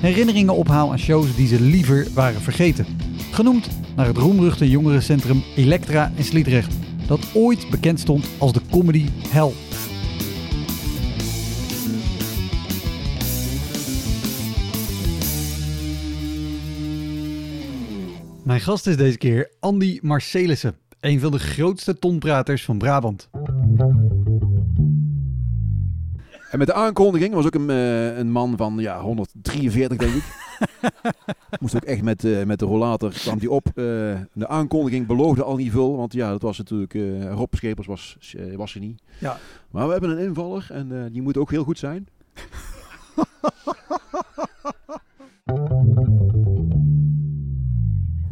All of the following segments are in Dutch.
herinneringen ophaal aan shows die ze liever waren vergeten. Genoemd naar het roemruchte jongerencentrum Elektra in Sliedrecht, dat ooit bekend stond als de comedy hell. Mijn gast is deze keer Andy Marcelissen, een van de grootste tonpraters van Brabant. En met de aankondiging was ook een, eh, een man van ja, 143, denk ik. Moest ook echt met, eh, met de rollator kwam die op. Eh, de aankondiging beloofde al niet veel, want ja, dat was natuurlijk... Rob Schepers was, was er niet. Ja. Maar we hebben een invaller en die moet ook heel goed zijn.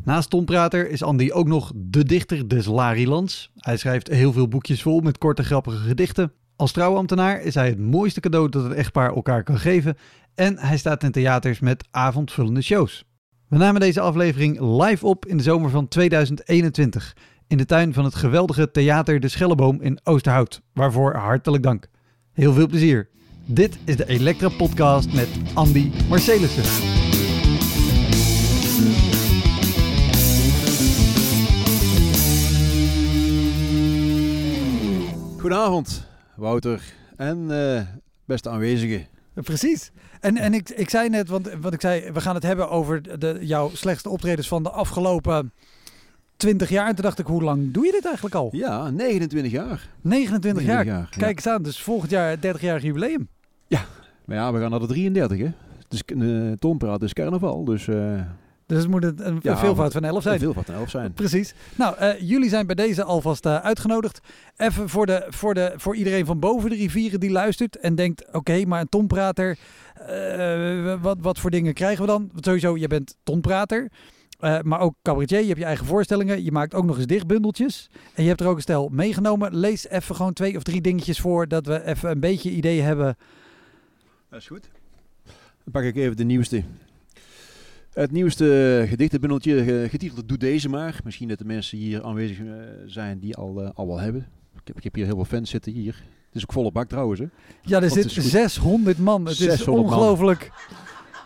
Naast tonprater is Andy ook nog de dichter des Larilands. Hij schrijft heel veel boekjes vol met korte grappige gedichten. Als trouwambtenaar is hij het mooiste cadeau dat een echtpaar elkaar kan geven. En hij staat in theaters met avondvullende shows. We namen deze aflevering live op in de zomer van 2021. In de tuin van het geweldige Theater de Schelleboom in Oosterhout. Waarvoor hartelijk dank. Heel veel plezier. Dit is de Elektra Podcast met Andy Marcelissen. Goedenavond, Wouter en eh, beste aanwezigen. Precies. En, en ik, ik zei net, want wat ik zei, we gaan het hebben over de, jouw slechtste optredens van de afgelopen 20 jaar. En toen dacht ik, hoe lang doe je dit eigenlijk al? Ja, 29 jaar. 29 jaar. 29 jaar, ja. Kijk eens aan, dus volgend jaar 30-jarig jubileum. Maar ja, we gaan naar de 33, hè. Dus uh, Tonpraat is carnaval, dus... eh Dus het moet een, een Ja, veelvoud van 11 zijn. veel van 11 zijn. Precies. Nou, eh, jullie zijn bij deze alvast eh, uitgenodigd. Even voor, de, voor, de, voor iedereen van boven de rivieren die luistert en denkt: oké, maar een tonprater, eh, wat, wat voor dingen krijgen we dan? Want sowieso, je bent tonprater. eh, maar ook cabaretier, je hebt je eigen voorstellingen. Je maakt ook nog eens dichtbundeltjes. En je hebt er ook een stel meegenomen. Lees even gewoon twee of drie dingetjes voor, dat we even een beetje idee hebben. Dat is goed. Dan pak ik even de nieuwste. Het nieuwste gedichtenbundeltje getiteld Doe deze maar. Misschien dat de mensen hier aanwezig eh, zijn die al, eh, al wel hebben. Ik heb, ik heb hier heel veel fans zitten hier. Het is ook volle bak trouwens. Hè. Ja, er Dat zit is goed. 600 man. Het is 600 man. ongelooflijk.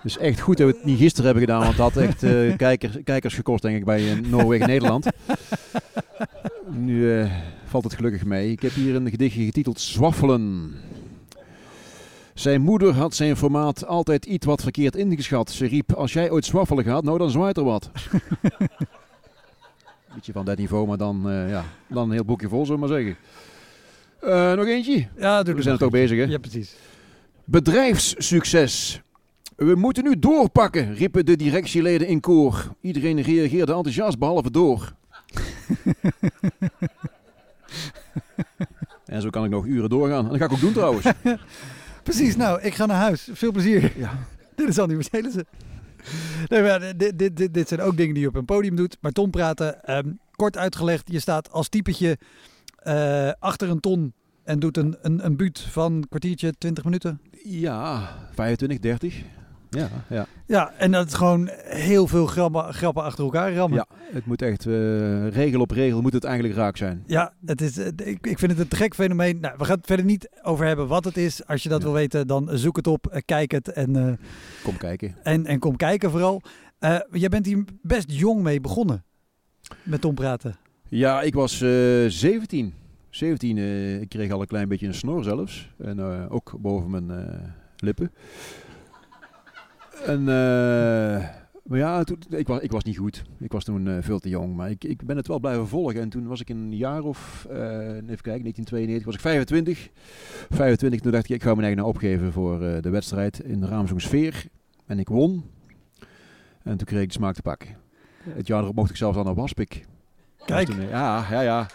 Het is echt goed dat we het niet gisteren hebben gedaan. Want dat had echt eh, kijkers, kijkers gekost denk ik bij eh, Noorwegen-Nederland. Nu valt het gelukkig mee. Ik heb hier een gedichtje getiteld Zwaffelen. Zijn moeder had zijn formaat altijd iets wat verkeerd ingeschat. Ze riep, als jij ooit zwaffelen gaat, nou dan zwaait er wat. Beetje van dat niveau, maar dan, eh, ja, dan een heel boekje vol, zullen we maar zeggen. Eh, nog eentje? Ja, doe We zijn toch bezig, hè? Ja, precies. Bedrijfssucces. We moeten nu doorpakken, riepen de directieleden in koor. Iedereen reageerde enthousiast, behalve door. en zo kan ik nog uren doorgaan. En dat ga ik ook doen trouwens. Precies, nou, ik ga naar huis. Veel plezier. Ja. dit is Andy Marcelissen. Nee, maar dit, dit, dit, dit zijn ook dingen die je op een podium doet. Maar ton praten, ehm, kort uitgelegd, je staat als typetje eh, achter een ton en doet een, een, een buut van een kwartiertje, 20 minuten. Ja, 25, 30. Ja, ja. Ja, en dat is gewoon heel veel grappen, grappen achter elkaar rammen. ja het moet echt, eh, regel op regel moet het eigenlijk raak zijn. Ja, het is, ik, ik vind het een te gek fenomeen. Nou, we gaan het verder niet over hebben wat het is. Als je dat Ja. wil weten, dan zoek het op, eh, kijk het en, eh, Kom kijken. en, en kom kijken vooral. Jij bent hier best jong mee begonnen met Tom praten. Ja, ik was eh 17. 17, eh, ik kreeg al een klein beetje een snor zelfs. En ook boven mijn lippen. En eh, Maar ja, toen, ik, was, ik was niet goed. Ik was toen veel te jong. Maar ik, ik ben het wel blijven volgen. En toen was ik een jaar of, even kijken, 1992, was ik 25. 25, toen dacht ik, ik ga mijn eigen opgeven voor de wedstrijd in de Sfeer. En ik won. En toen kreeg ik de smaak te pakken. Het jaar erop mocht ik zelfs al naar Waspik. Kijk. ja, ja, ja.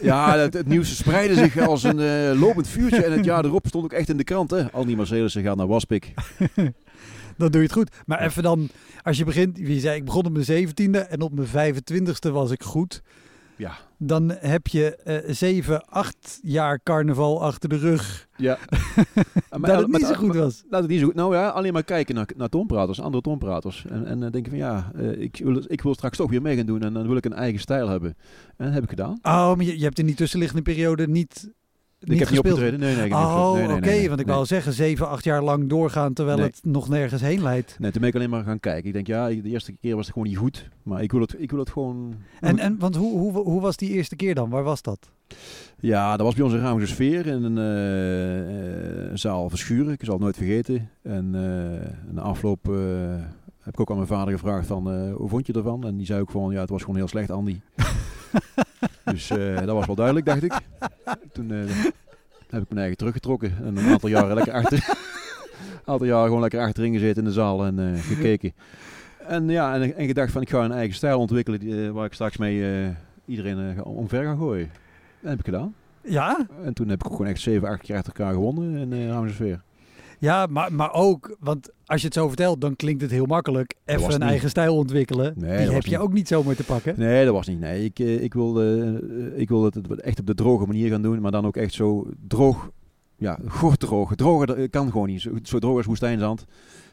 Ja, het, het, nieuws spreidde zich als een uh, lopend vuurtje. En het jaar erop stond ook echt in de krant. Hè? Al die Mercedes gaan naar Waspik. Dan doe je het goed. Maar even dan, als je begint, wie zei ik begon op mijn zeventiende en op mijn 25 e was ik goed. Ja. Dan heb je uh, zeven, acht jaar carnaval achter de rug. Ja. maar, dat het niet zo goed was. Dat het niet zo goed. Nou ja, alleen maar kijken naar, naar andere toonpraters. En, en uh, denken van ja, uh, ik, wil, ik wil straks toch weer mee gaan doen en dan wil ik een eigen stijl hebben. En dat heb ik gedaan. Oh, maar je, je hebt in die tussenliggende periode niet ik heb gespeeld. niet opgetreden. Nee, nee, oh, nee, nee, oké. want ik wou zeggen, zeven, acht jaar lang doorgaan terwijl het nog nergens heen leidt. Nee, toen ben ik alleen maar gaan kijken. Ik denk, ja, de eerste keer was het gewoon niet goed. Maar ik wil het, ik wil het gewoon... En, en want hoe, hoe, hoe was die eerste keer dan? Waar was dat? Ja, dat was bij ons in Ramse Sfeer in een uh, zaal Verschuren. Ik zal het nooit vergeten. En uh, na afloop heb ik ook aan mijn vader gevraagd van, hoe vond je ervan? En die zei ook gewoon, ja, het was gewoon heel slecht, Andy. dus dat was wel duidelijk, dacht ik. Toen uh, heb ik mijn eigen teruggetrokken en een aantal jaren lekker achter. een aantal jaren gewoon lekker achterin gezeten in de zaal en uh, gekeken. En ja, en, en, gedacht van ik ga een eigen stijl ontwikkelen die, waar ik straks mee iedereen omver ga gooien. Dat heb ik gedaan. Ja? En toen heb ik gewoon echt 7, 8 keer achter elkaar gewonnen in uh, Sfeer. Ja, maar, maar ook, want als je het zo vertelt, dan klinkt het heel makkelijk. Even een eigen stijl ontwikkelen. Nee, die heb je ook niet zomaar te pakken. Nee, dat was niet. Nee, ik, eh, ik, wilde, eh, ik wilde het echt op de droge manier gaan doen, maar dan ook echt zo droog. Ja, goed droog. Droger kan gewoon niet. Zo, zo droog als woestijnzand.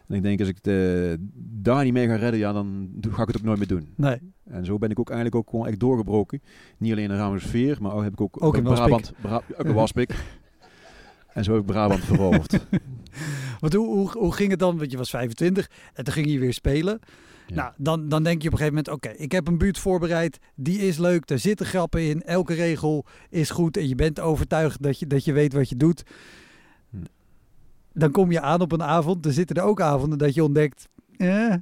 En ik denk, als ik het, uh, daar niet mee ga redden, ja, dan ga ik het ook nooit meer doen. Nee. En zo ben ik ook eigenlijk ook gewoon echt doorgebroken. Niet alleen in Ramsfeer, maar ook heb ik ook, ook in Brabant, Bra ook in Waspik. en zo heb ik Brabant veroverd. Want hoe, hoe, hoe ging het dan? Want je was 25 en toen ging je weer spelen. Nou, dan, dan denk je op een gegeven moment: oké, ik heb een buurt voorbereid. Die is leuk. Daar zitten grappen in. Elke regel is goed. En je bent overtuigd dat je, dat je weet wat je doet. Hm. Dan kom je aan op een avond. Er zitten er ook avonden dat je ontdekt. Eh,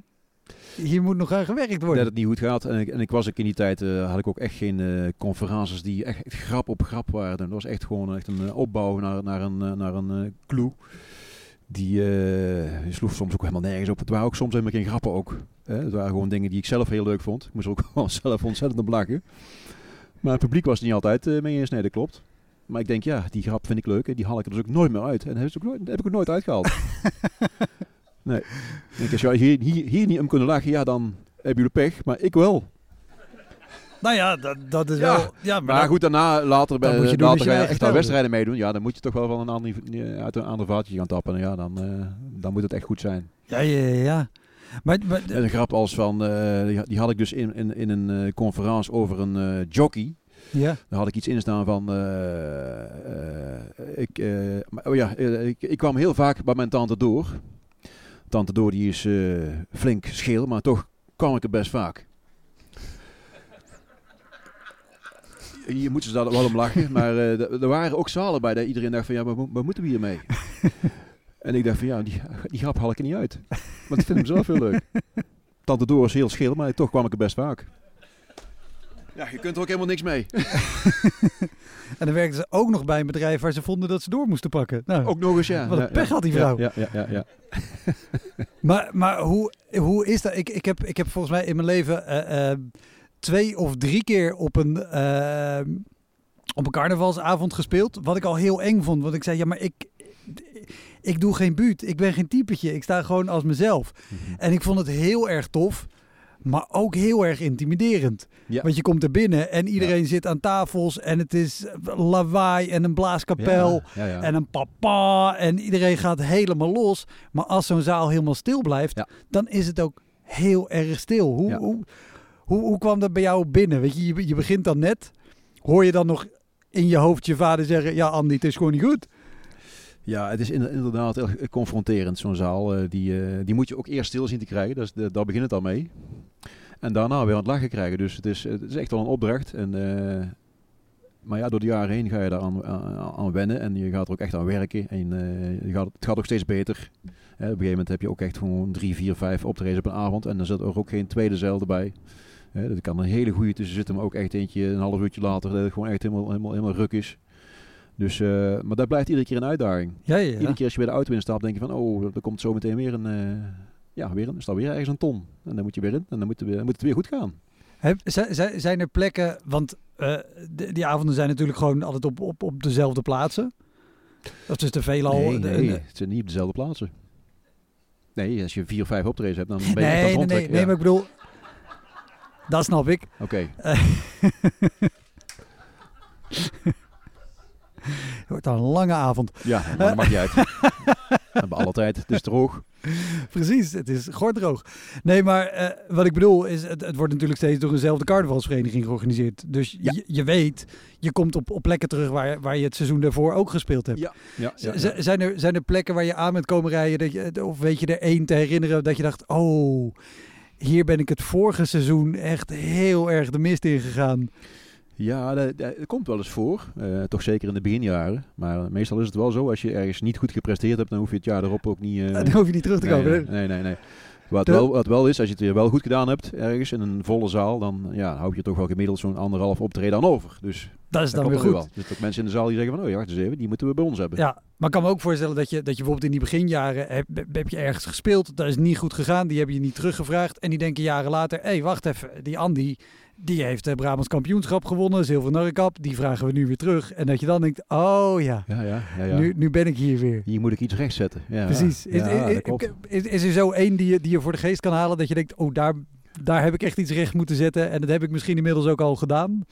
hier moet nog aan gewerkt worden. Dat het niet goed gaat. En ik, en ik was ook in die tijd, uh, had ik ook echt geen uh, conferences die echt, echt, grap op grap waren. Dat was echt gewoon echt een opbouw naar, naar een, naar een clue. Die sloeg soms ook helemaal nergens op. Het waren ook soms helemaal geen grappen ook. Hè? Het waren gewoon dingen die ik zelf heel leuk vond. Ik moest ook zelf ontzettend op lachen. Maar het publiek was niet altijd mee eens. Nee, dat klopt. Maar ik denk, ja, die grap vind ik leuk. En die haal ik er dus ook nooit meer uit. En dat heb, heb ik ook nooit uitgehaald. nee. als je hier, hier, hier niet om kunnen lachen, ja, dan hebben jullie pech. Maar ik wel. Nou ja, dat, dat is wel... Ja, maar, maar goed, daarna later, bij, moet je doen later ga je echt aan wedstrijden meedoen. Ja, dan moet je toch wel van een ander, uit een ander vaatje gaan tappen. Ja, dan, uh, dan moet het echt goed zijn. Ja, ja, ja. Maar, maar, een grap als van, uh, die, had ik dus in, in, in een uh, conferentie over een jockey. Ja. Daar had ik iets in staan van. ik, oh ja, ik, ik, kwam heel vaak bij mijn tante door. Tante door die is flink scheel, maar toch kwam ik er best vaak. je moet ze daar wel om lachen. Maar uh, er waren ook zalen bij dat iedereen dacht van ja, waar, moeten we hiermee? en ik dacht van ja, die, die grap haal ik er niet uit. Want ik vind hem zelf heel leuk. Tante Door is heel schil, maar toch kwam ik er best vaak. Ja, je kunt er ook helemaal niks mee. en dan werkten ze ook nog bij een bedrijf waar ze vonden dat ze door moesten pakken. Nou, ook nog eens, ja. Wat een pech had die vrouw. Ja, ja, ja. ja, maar maar hoe, hoe is dat? Ik, ik, heb, ik heb volgens mij in mijn leven... Uh, uh, twee of drie keer op een, uh, op een carnavalsavond gespeeld. Wat ik al heel eng vond. Want ik zei, ja, maar ik, ik doe geen buurt. Ik ben geen typetje. Ik sta gewoon als mezelf. Mhm. En ik vond het heel erg tof. Maar ook heel erg intimiderend. Want je komt er binnen en iedereen zit aan tafels. En het is lawaai en een blaaskapel. Ja, en een papa. En iedereen gaat helemaal los. Maar als zo'n zaal helemaal stil blijft, dan is het ook heel erg stil. Hoe, hoe, hoe, hoe kwam dat bij jou binnen? Weet je, je, je begint dan net. Hoor je dan nog in je hoofd je vader zeggen: Ja, Andy, het is gewoon niet goed? Ja, het is inderdaad heel confronterend, zo'n zaal. Eh, die, eh, die moet je ook eerst stil zien te krijgen. Dus de, daar begint het al mee. En daarna weer aan het lachen krijgen. Dus het is, het is echt wel een opdracht. En, uh, maar ja, door de jaren heen ga je daar aan, aan, wennen en je gaat er ook echt aan werken. En je gaat, het gaat ook steeds beter. Op een gegeven moment heb je ook echt gewoon drie, vier, vijf optredens op een avond. En dan zit er ook geen tweede zeil erbij. Er kan een hele goede tussen zitten, maar ook echt eentje een half uurtje later dat het gewoon echt helemaal, helemaal, helemaal ruk is. Dus, uh, maar dat blijft iedere keer een uitdaging. Ja, ja, ja. Iedere keer als je bij de auto instapt, denk je van, oh, er komt zo meteen weer een, uh, ja, weer een, er staat weer ergens een ton. En dan moet je weer in en dan moet, het weer, dan moet het weer goed gaan. Heb, zijn er plekken, want uh, die, die avonden zijn natuurlijk gewoon altijd op, op, op dezelfde plaatsen? Of is te veel al? Nee, nee, het zijn niet op dezelfde plaatsen. Nee, als je vier of vijf optredens hebt, dan ben je nee, echt nee, nee, nee, ja. maar ik bedoel, dat snap ik. Oké. Okay. Het wordt een lange avond. Ja, maar dat mag je uit. We hebben alle tijd. Het is droog. Precies, het is gordroog. Nee, maar uh, wat ik bedoel is, het, het, wordt natuurlijk steeds door eenzelfde carnavalsvereniging georganiseerd. Dus ja. je, je, weet, je komt op, op plekken terug waar, waar je het seizoen daarvoor ook gespeeld hebt. Ja. ja, ja, ja. Zijn, er, zijn er plekken waar je aan bent komen rijden, dat je, of weet je er één te herinneren dat je dacht, oh, hier ben ik het vorige seizoen echt heel erg de mist in gegaan. Ja, dat, dat, komt wel eens voor. Uh, toch zeker in de beginjaren. Maar meestal is het wel zo, als je ergens niet goed gepresteerd hebt, dan hoef je het jaar erop ook niet... Uh, dan hoef je niet terug te komen. Nee, nee, nee. nee. Wat, wel, wat wel is, als je het weer wel goed gedaan hebt, ergens in een volle zaal, dan ja, hou je toch wel gemiddeld zo'n anderhalf optreden aan over. Dus dat is dan weer goed. Wel. Dus dat mensen in de zaal die zeggen van, oh ja, wacht eens even, die moeten we bij ons hebben. Ja, maar ik kan me ook voorstellen dat je, dat je bijvoorbeeld in die beginjaren, heb, heb je ergens gespeeld, dat is niet goed gegaan, die hebben je niet teruggevraagd. En die denken jaren later, hé, hey, wacht even, die Andy, die heeft de Brabants kampioenschap gewonnen, Zilver Narrekap. Die vragen we nu weer terug. En dat je dan denkt, oh ja, ja, ja, ja, ja. Nu, nu ben ik hier weer. Hier moet ik iets rechtzetten. Ja, Precies. Is, is, is, er zo één die je, die je voor de geest kan halen dat je denkt, oh daar, daar heb ik echt iets recht moeten zetten. En dat heb ik misschien inmiddels ook al gedaan?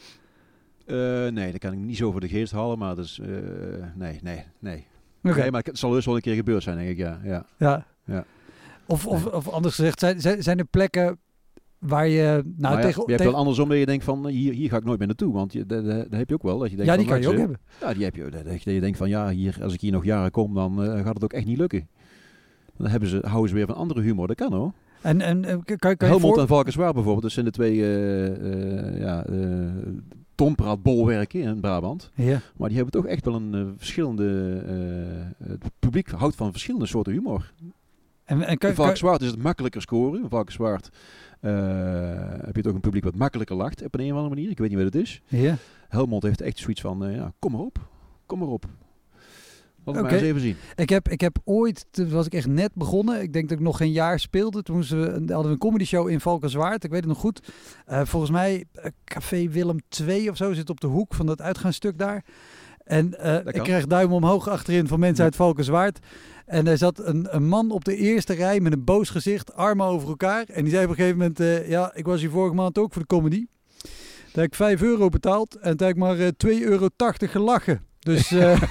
Uh, nee, dat kan ik niet zo voor de geest halen. Maar uh, nee, nee, nee. Okay. Nee, maar het zal dus wel een keer gebeurd zijn, denk ik, ja. Ja. ja. ja. Of, of, of anders gezegd, zijn, zijn er plekken waar je... Nou, ja, tegen, je hebt wel andersom dat je denkt van hier, hier ga ik nooit meer naartoe. Want je, dat, dat heb je ook wel. Dat je denkt ja, die van, kan je ook hebben. Ja, die heb je. Dat, dat je denkt van ja, hier, als ik hier nog jaren kom, dan uh, gaat het ook echt niet lukken. Dan hebben ze, houden ze weer van andere humor. Dat kan hoor. En, en kan, kan je Helmond voor... en Valkenswaard bijvoorbeeld. Dat zijn de twee uh, uh, ja, tompraatbolwerken in Brabant. Ja. Maar die hebben toch echt wel een verschillende... het publiek houdt van verschillende soorten humor. En, en kan, Valkenswaard is het makkelijker scoren. Valkenswaard heb je toch een publiek wat makkelijker lacht op een, een of andere manier. Ik weet niet wat het is. Ja. Helmond heeft echt zoiets van, uh, ja, kom maar op, kom maar op. Laten we okay. maar eens even zien. Ik heb, ik heb ooit, toen was ik echt net begonnen, ik denk dat ik nog geen jaar speelde. Toen we, hadden we een comedy show in Valkenswaard, ik weet het nog goed. Uh, volgens mij, Café Willem 2 of zo zit op de hoek van dat uitgaanstuk daar. En ik kreeg duim omhoog achterin van mensen ja. uit Valkenswaard. En er zat een, een, man op de eerste rij met een boos gezicht, armen over elkaar. En die zei op een gegeven moment, uh, ja, ik was hier vorige maand ook voor de comedy. Daar heb ik 5 euro betaald en toen heb ik maar uh, 2,80 euro gelachen. Dus uh,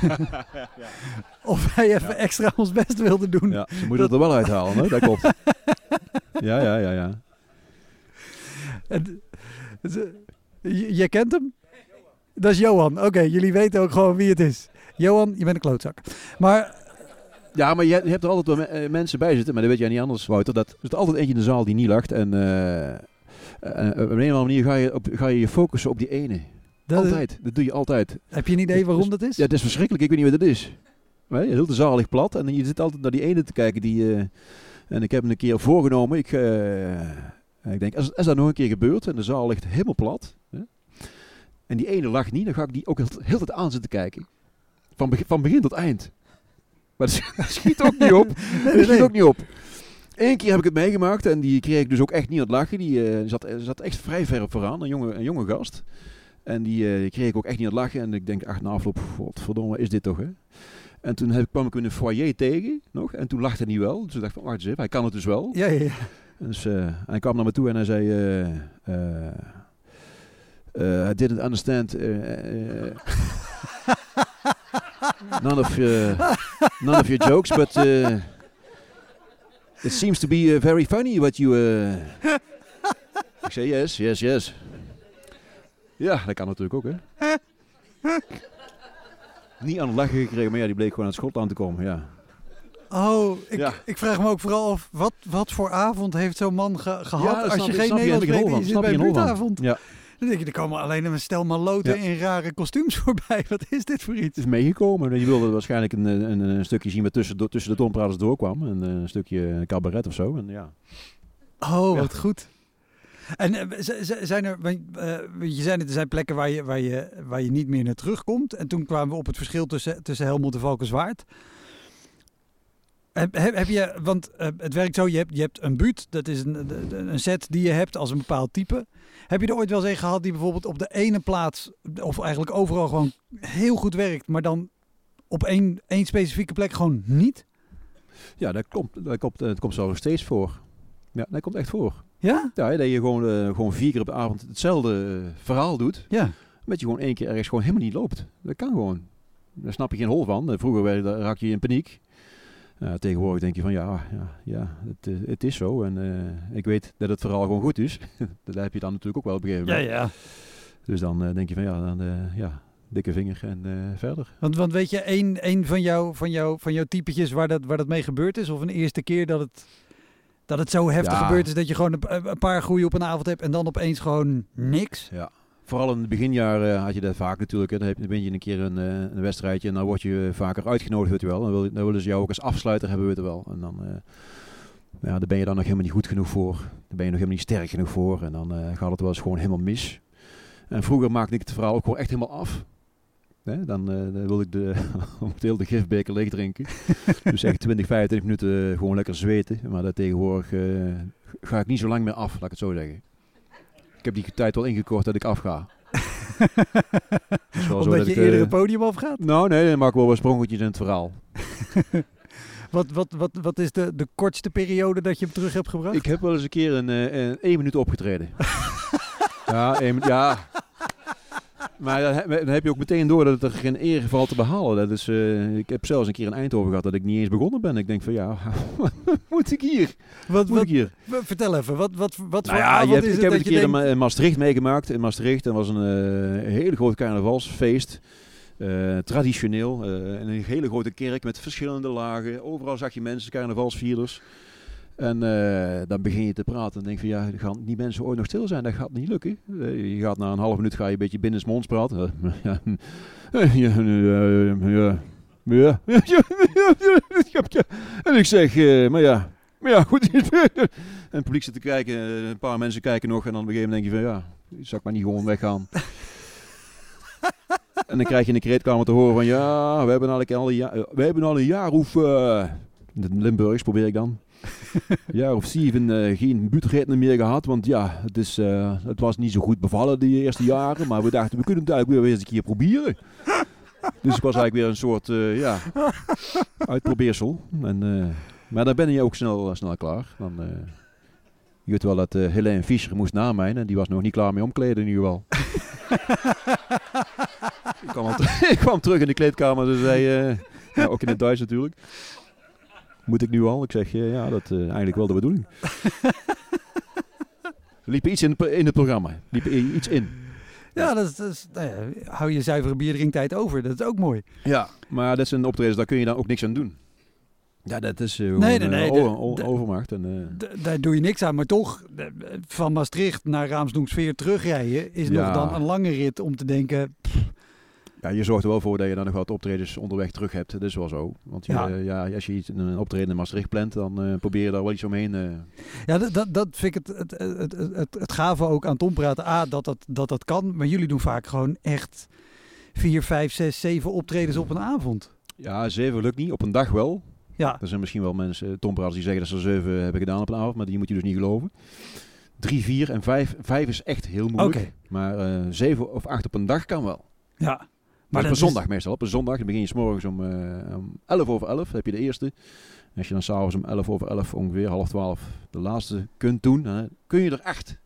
of wij even ja. extra ons best wilden doen. Ja, ze moeten het er wel uithalen, hè? dat klopt. ja, ja, ja, ja. En, jij kent hem? Dat is Johan. Oké, okay, jullie weten ook gewoon wie het is. Johan, je bent een klootzak. Maar ja, maar je, hebt er altijd wel me mensen bij zitten, maar dat weet jij niet anders, Wouter. Dat er zit altijd eentje in de zaal die niet lacht. En uh, uh, op een of andere manier ga je, op, ga je je focussen op die ene. Dat altijd. Is... Dat doe je altijd. Heb je een idee waarom dat is? Ja, het is verschrikkelijk. Ik weet niet wat het is. Maar heel de zaal ligt plat en je zit altijd naar die ene te kijken die... Uh, en ik heb hem een keer voorgenomen. Ik, ik denk, als, als dat nog een keer gebeurt en de zaal ligt helemaal plat... Hè, en die ene lacht niet, dan ga ik die ook heel, heel tijd aan zitten kijken. Van, be van begin tot eind. Maar dat schiet ook niet op. Dat schiet ook niet op. Eén keer heb ik het meegemaakt en die kreeg ik dus ook echt niet aan het lachen. Die uh, zat, zat echt vrij ver op vooraan, een jonge, een jonge gast. En die, uh, die kreeg ik ook echt niet aan het lachen. En ik denk, ach, na afloop, godverdomme, is dit toch, hè? En toen heb, kwam ik in de foyer tegen, nog. En toen lachte hij wel. Dus ik dacht van, wacht eens even, hij kan het dus wel. Ja, ja, ja. Dus uh, hij kwam naar me toe en hij zei... I didn't understand... none of none of your jokes, but it seems to be very funny what you. Ik zei yes, yes, yes. Ja, dat kan natuurlijk ook, hè. Niet aan het lachen gekregen, maar ja, die bleek gewoon uit Schotland te komen, ja. Oh, ik, ja. ik vraag me ook vooral af, wat, wat voor avond heeft zo'n man ge gehad ja, als je geen Nederlands spreekt, je zit bij een buurtavond. Ja. Dan denk je, er komen alleen een stel maloten Ja. in rare kostuums voorbij. Wat is dit voor iets? Het is meegekomen. Je wilde waarschijnlijk een, een, een stukje zien wat tussen, tussen de tompraders doorkwam. Een, eh, een stukje cabaret of zo. En ja, Oh, Ja. wat goed. En eh, zijn er, eh, je zei er zijn plekken waar je, waar, je, waar je niet meer naar terugkomt. En toen kwamen we op het verschil tussen, tussen Helmond en Valkenswaard. Heb, heb, heb je, want eh, het werkt zo, je hebt, je hebt een buut, dat is een, een- set die je hebt als een bepaald type. Heb je er ooit wel eens een gehad die bijvoorbeeld op de ene plaats, of eigenlijk overal gewoon heel goed werkt, maar dan op één, één specifieke plek gewoon niet? ja dat, komt, dat, komt, dat komt zo nog steeds voor. Ja, dat komt echt voor. Ja? Ja, dat je gewoon, eh, gewoon vier keer op de avond hetzelfde eh, verhaal doet. Ja. Dat je gewoon één keer ergens gewoon helemaal niet loopt. Dat kan gewoon. Daar snap je geen hol van. Vroeger werd, raak je in paniek. Ja, tegenwoordig denk je van ja, ja, ja het, eh, het is zo. En eh, ik weet dat het verhaal gewoon goed is. dat heb je dan natuurlijk ook wel op een gegeven Ja, moment. ja. Dus dan eh, denk je van ja, dan, ja dikke vinger en verder. Want, want weet je, één, één van, jou, van, jou, van jouw typetjes waar dat, waar dat mee gebeurd is? Of een eerste keer dat het, dat het zo heftig Ja. gebeurd is dat je gewoon een, een paar groeien op een avond hebt en dan opeens gewoon niks? Ja. Vooral in het beginjaar had je dat vaak natuurlijk. Hè. Dan, heb, je- dan ben je een keer een, eh, een wedstrijdje en dan word je vaker uitgenodigd, weet je wel. Dan, wil, dan willen ze jou ook als afsluiter hebben, weet je wel. En dan, eh, ja, daar ben je dan nog helemaal niet goed genoeg voor. Daar ben je nog helemaal niet sterk genoeg voor. En dan eh, gaat het wel eens gewoon helemaal mis. En vroeger maakte ik het verhaal ook gewoon echt helemaal af. Dan, eh, dan wilde ik de, heel de gifbeker leeg drinken. dus echt 20, 25 minuten gewoon lekker zweten. Maar dat tegenwoordig ga ik niet zo lang meer af, laat ik het zo zeggen. Ik heb die tijd wel ingekort dat ik afga. Zo Omdat dat je ik, eerder eh, het podium afgaat? Nou, nee, dan maak ik wel wat sprongetjes in het verhaal. Wat, wat, wat, wat is de, de kortste periode dat je hem terug hebt gebracht? Ik heb wel eens een keer een, eh, een één minuut opgetreden. ja, één, minuut- ja. Maar dan heb, je ook meteen door dat er geen eer valt te behalen. Dat is, eh, ik heb zelfs een keer in Eindhoven gehad dat ik niet eens begonnen ben. Ik denk van ja, wat moet ik hier? wat, Moet wat, ik hier? vertel even, wat, wat, wat Nou voor ja, je hebt, is ik het heb het een keer in denkt... Ma- in Maastricht meegemaakt. In Maastricht, dat was een eh, hele groot carnavalsfeest. Eh, traditioneel. in een hele grote kerk met verschillende lagen. Overal zag je mensen, carnavalsvierders. En eh, dan begin je te praten en denk van ja, gaan die mensen ooit nog stil zijn? Dat gaat niet lukken. Eh, je gaat na een half minuut ga je een beetje binnensmonds praten. ja, ja. En ik zeg, eh, maar ja, maar ja, goed. en het publiek zit te kijken, een paar mensen kijken nog en dan op een gegeven moment denk je van ja, zou ik maar niet gewoon weggaan. en dan krijg je in de kreetkamer te horen van ja, we hebben eigenlijk al een jaar, we hebben al een jaar of, Limburgs probeer ik dan. Jaar of zeven eh, geen buurtgeten meer gehad, want ja, het, is, eh, het was niet zo goed bevallen die eerste jaren, maar we dachten we kunnen het eigenlijk weer eens een keer proberen. Dus ik was eigenlijk weer een soort, eh, ja, uitprobeersel. En, maar dan ben je ook snel, snel klaar. Dan, je weet wel dat eh Helene Fischer moest na mij en die was nog niet klaar mee omkleden in ieder geval. ik, kwam ik kwam terug in de kleedkamer ze zei, ja, ook in het Duits natuurlijk. Moet ik nu al? Ik zeg, eh, ja, dat is eigenlijk wel de bedoeling. Er liep iets in, het- in het programma. Liep iets in. Ja, dat is, dat is- nou ja, hou je zuivere bierdrinktijd over. Dat is ook mooi. Ja, maar dat zijn optredens, daar kun je dan ook niks aan doen. Ja, dat is eh, gewoon Nee, nee, eh, nee, o- de- overmacht. En, eh, daar doe je niks aan. Maar toch, eh, van Maastricht naar Raamsdonksveer terugrijden... is nog dan een lange rit om te denken... ja, je zorgt er wel voor dat je dan nog wat optredens onderweg terug hebt. Dat is wel zo. Want je, Ja. ja. ja, als je iets, een optreden in Maastricht plant, dan eh, probeer je daar wel iets omheen. eh. Ja, dat, dat, dat vind ik het, het, het, het, het, het gave ook aan Tom praten. A, dat dat, dat dat kan. Maar jullie doen vaak gewoon echt vier, vijf, zes, zeven optredens op een avond. ja, zeven lukt niet. Op een dag wel. Ja, Er zijn misschien wel mensen, tompraders, die zeggen dat ze zeven hebben gedaan op een avond. Maar die moet je dus niet geloven. Drie, vier en vijf. Vijf is echt heel moeilijk. Maar eh, zeven of acht op een dag kan wel. Ja. Maar op een is- zondag meestal. Op een zondag dan begin je s morgens om, eh om 11 over 11. heb je de eerste. En als je dan s'avonds om 11 over 11, ongeveer half 12, de laatste kunt doen, dan kun je er acht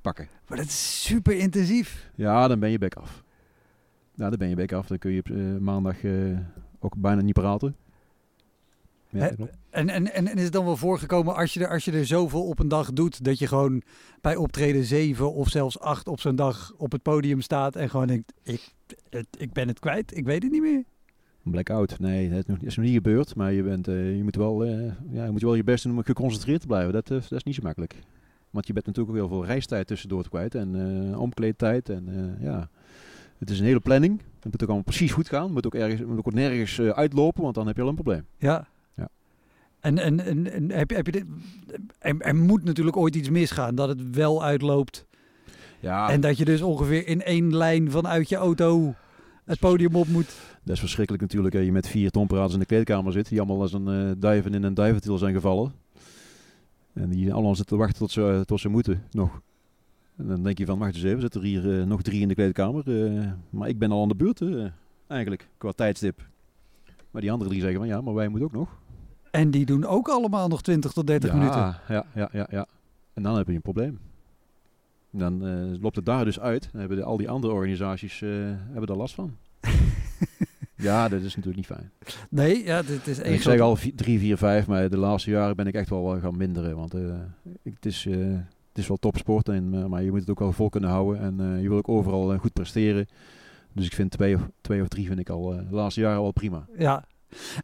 pakken. Maar dat is super intensief. Ja, dan ben je bek af. Ja, dan ben je bek af. Dan kun je eh, maandag eh, ook bijna niet praten. Ja, Hè? En, en, en, is het dan wel voorgekomen als je, er, als je er zoveel op een dag doet... dat je gewoon bij optreden zeven of zelfs acht op zo'n dag op het podium staat... en gewoon denkt, ik, het, ik ben het kwijt, ik weet het niet meer. Blackout. Nee, dat is nog, niet gebeurd. Maar je, bent, eh, je, moet wel, eh, ja, je moet wel je best doen om geconcentreerd te blijven. Dat, eh, dat is niet zo makkelijk. Want je bent natuurlijk ook heel veel reistijd tussendoor kwijt en omkleedtijd. En ja, het is een hele planning. Het moet ook allemaal precies goed gaan. Het moet ook, ergens, moet ook nergens uitlopen, want dan heb je al een probleem. Ja. En, en, en, en heb heb je dit, er, er moet natuurlijk ooit iets misgaan dat het wel uitloopt. Ja. En dat je dus ongeveer in één lijn vanuit je auto het podium op moet. Dat is verschrikkelijk natuurlijk. Hè. Je met vier tonpraaters in de kleedkamer zit. Die allemaal als een uh, duiven in een duiventil zijn gevallen. En die allemaal zitten te wachten tot ze, tot ze moeten nog. En dan denk je van, wacht eens even, zitten er hier uh, nog drie in de kleedkamer. Uh, maar ik ben al aan de beurt eigenlijk, qua tijdstip. Maar die andere drie zeggen van, ja, maar wij moeten ook nog. En die doen ook allemaal nog 20 tot 30 ja, minuten. Ja, ja, ja, ja. En dan heb je een probleem. Dan uh, loopt het daar dus uit. Dan hebben de, al die andere organisaties uh, hebben daar last van. ja, dat is natuurlijk niet fijn. Nee, ja, dit is Ik zeg al 3, 4, 5, maar de laatste jaren ben ik echt wel gaan minderen. Want uh, ik, het, is, het is wel topsport, en, maar je moet het ook wel vol kunnen houden. En je wil ook overal goed presteren. Dus ik vind twee of, twee of drie vind ik al de laatste jaren wel prima. Ja,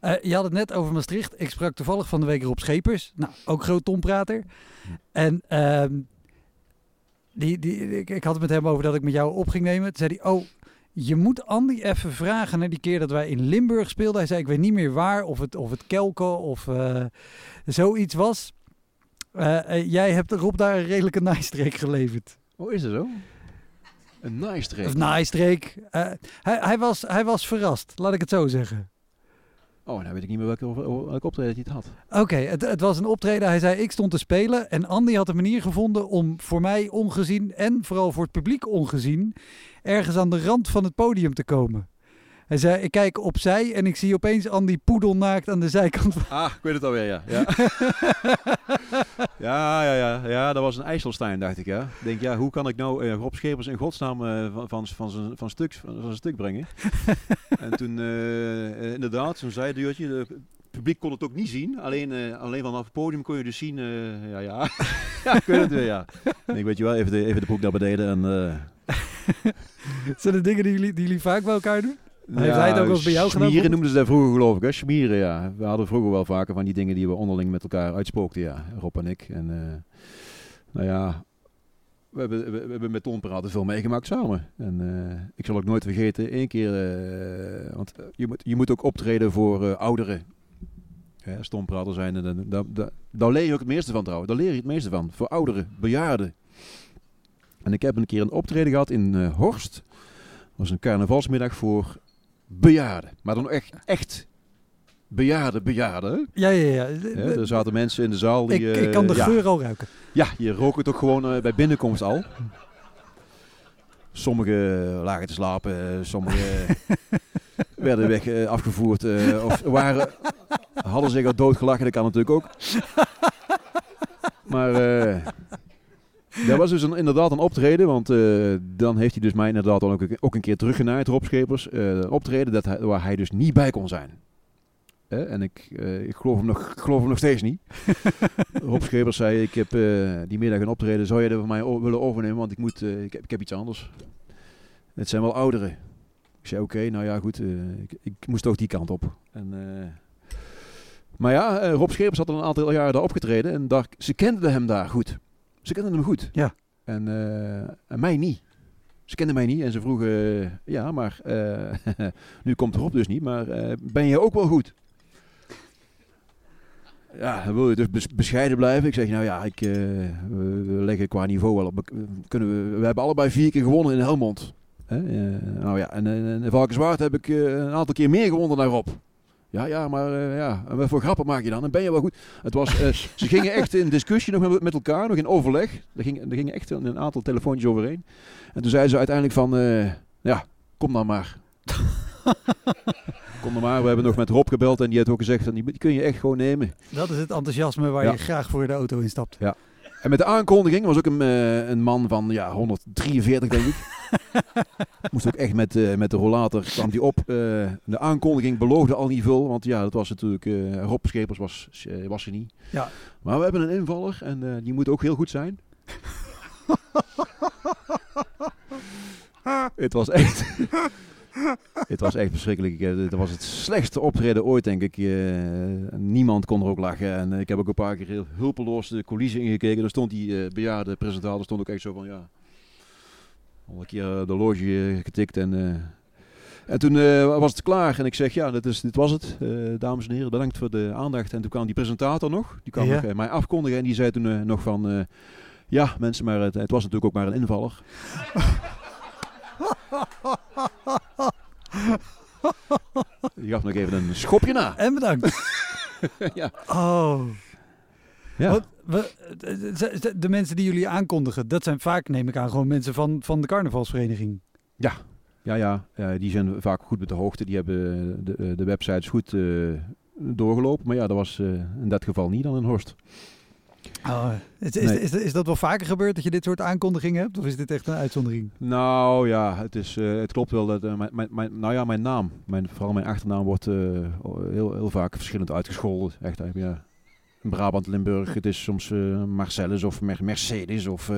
uh, je had het net over Maastricht. Ik sprak toevallig van de week Rob Schepers. Nou, ook groot tomprater. En uh, die, die, ik, ik, had het met hem over dat ik met jou op ging nemen. Toen zei hij, oh, je moet Andy even vragen naar die keer dat wij in Limburg speelden. Hij zei, ik weet niet meer waar, of het, of het Kelken of uh, zoiets was. Uh, jij hebt Rob daar een redelijke naaistreek geleverd. Oh, is dat zo? Een naaistreek? Een naaistreek. hij, hij, was, hij was verrast, laat ik het zo zeggen. Oh, nou weet ik niet meer welke, welke optreden hij het had. Oké, het, het, was een optreden. Hij zei, ik stond te spelen. En Andy had een manier gevonden om voor mij ongezien en vooral voor het publiek ongezien... ergens aan de rand van het podium te komen. Hij zei, ik kijk opzij en ik zie opeens Andy poedelnaakt aan de zijkant. Van... Ah, ik weet het alweer, ja. Ja, ja, ja, ja, ja. Dat was een IJsselstein, dacht ik, ja. Ik denk, ja, hoe kan ik nou uh, Rob Schepers in godsnaam uh, van, van, van, zijn, van, stuk, van zijn stuk brengen? en toen, uh, inderdaad, zo'n zijdeurtje. Het publiek kon het ook niet zien. Alleen, alleen vanaf het podium kon je dus zien, ja, ja. ja, ik weet het weer, ja. En ik weet je wel, even de, even de broek naar beneden en... Zijn de dingen die jullie, die jullie vaak bij elkaar doen? Heeft ja, hij het ook wel bij jou gedaan? Smieren noemden ze dat vroeger geloof ik. Hè? Smieren, ja. We hadden vroeger wel vaker van die dingen die we onderling met elkaar uitspookten, ja. Rob en ik. En uh, nou ja, we hebben, we, we hebben met Ton Praten veel meegemaakt samen. En uh, ik zal ook nooit vergeten, één keer, uh, want je moet, je moet ook optreden voor ouderen. Ja, stomprater zijn, en daar, daar, daar leer je ook het meeste van trouwens. Daar leer je het meeste van. Voor ouderen, bejaarden. En ik heb een keer een optreden gehad in Horst. Dat was een carnavalsmiddag voor bejaarden. Maar dan echt, echt bejaarden, bejaarden. Ja, ja, ja. ja er zaten mensen in de zaal die... Ik, ik kan de geur al ruiken. Ja, je rook het ook gewoon uh, bij binnenkomst al. Sommigen lagen te slapen, sommigen werden weg uh, afgevoerd of waren, hadden zich al doodgelachen, dat kan natuurlijk ook. Maar dat was dus een, inderdaad een optreden, want uh, dan heeft hij dus mij inderdaad ook, ook een keer teruggenaaid, Rob Schepers. Uh, een optreden dat hij, waar hij dus niet bij kon zijn. Eh, en ik, ik geloof, hem nog, geloof hem nog steeds niet. Rob Schepers zei, ik heb die middag een optreden, zou je dat voor mij willen overnemen, want ik, moet, ik, heb, ik heb iets anders. Het zijn wel ouderen. Ik zei, oké, okay, nou ja, goed, ik, ik, moest ook die kant op. En, maar ja, Rob Schepers had al een aantal jaren daar opgetreden en daar, ze kenden hem daar goed. Ze kenden hem goed. Ja. En, uh, en mij niet. Ze kenden mij niet en ze vroegen, uh, ja, maar uh, nu komt erop dus niet, maar ben je ook wel goed? Ja, dan wil je dus bescheiden blijven. Ik zeg, nou ja, ik, we, leggen qua niveau wel op. Kunnen we, we hebben allebei vier keer gewonnen in Helmond. nou ja, en in Valkenswaard heb ik een aantal keer meer gewonnen daarop. Ja, ja, maar uh, ja, en wat voor grappen maak je dan? En ben je wel goed? Het was, uh, ze gingen echt in discussie nog met, met, elkaar, nog in overleg. Er gingen, er gingen echt een aantal telefoontjes overheen. En toen zeiden ze uiteindelijk van, uh, ja, kom dan maar. kom dan maar. We hebben nog met Rob gebeld en die heeft ook gezegd, die kun je echt gewoon nemen. Dat is het enthousiasme waar ja. je graag voor de auto instapt. Ja. En met de aankondiging was ook een, uh, een man van ja, 143 denk ik. Moest ook echt met, uh, met de rollator kwam die op. Uh, de aankondiging beloofde al niet veel, want ja, dat was natuurlijk Rob Schepers was, was er niet. Ja. Maar we hebben een invaller en die moet ook heel goed zijn. Het was echt. het was echt verschrikkelijk. Het was het slechtste optreden ooit, denk ik. niemand kon er ook lachen. En ik heb ook een paar keer heel hulpeloos de coulissen ingekeken. Daar stond die bejaarde presentator stond ook echt zo van, ja... Al een keer de loge getikt en en toen uh, was het klaar en ik zeg, ja, dit, is, dit was het. Uh, dames en heren, bedankt voor de aandacht. En toen kwam die presentator nog, die kwam ja. nog, uh, mij afkondigen en die zei toen nog van... ja, mensen, maar het, het, was natuurlijk ook maar een invaller. die gaf nog even een schopje na. En bedankt. ja. Oh. Ja. Wat, we, de, de mensen die jullie aankondigen, dat zijn vaak, neem ik aan, gewoon mensen van, van de carnavalsvereniging. Ja, ja, ja, die zijn vaak goed met de hoogte. Die hebben de, eh, de websites goed uh, doorgelopen. Maar ja, dat was uh, in dat geval niet dan in Horst. Oh, is, is, is, is, dat wel vaker gebeurd dat je dit soort aankondigingen hebt? Of is dit echt een uitzondering? Nou ja, het, is, het klopt wel dat mijn, mijn, mijn, nou ja, mijn naam, mijn, vooral mijn achternaam, wordt heel, heel vaak verschillend uitgescholden. Echt, ja. In Brabant, Limburg, het is soms Marcellus of Mercedes of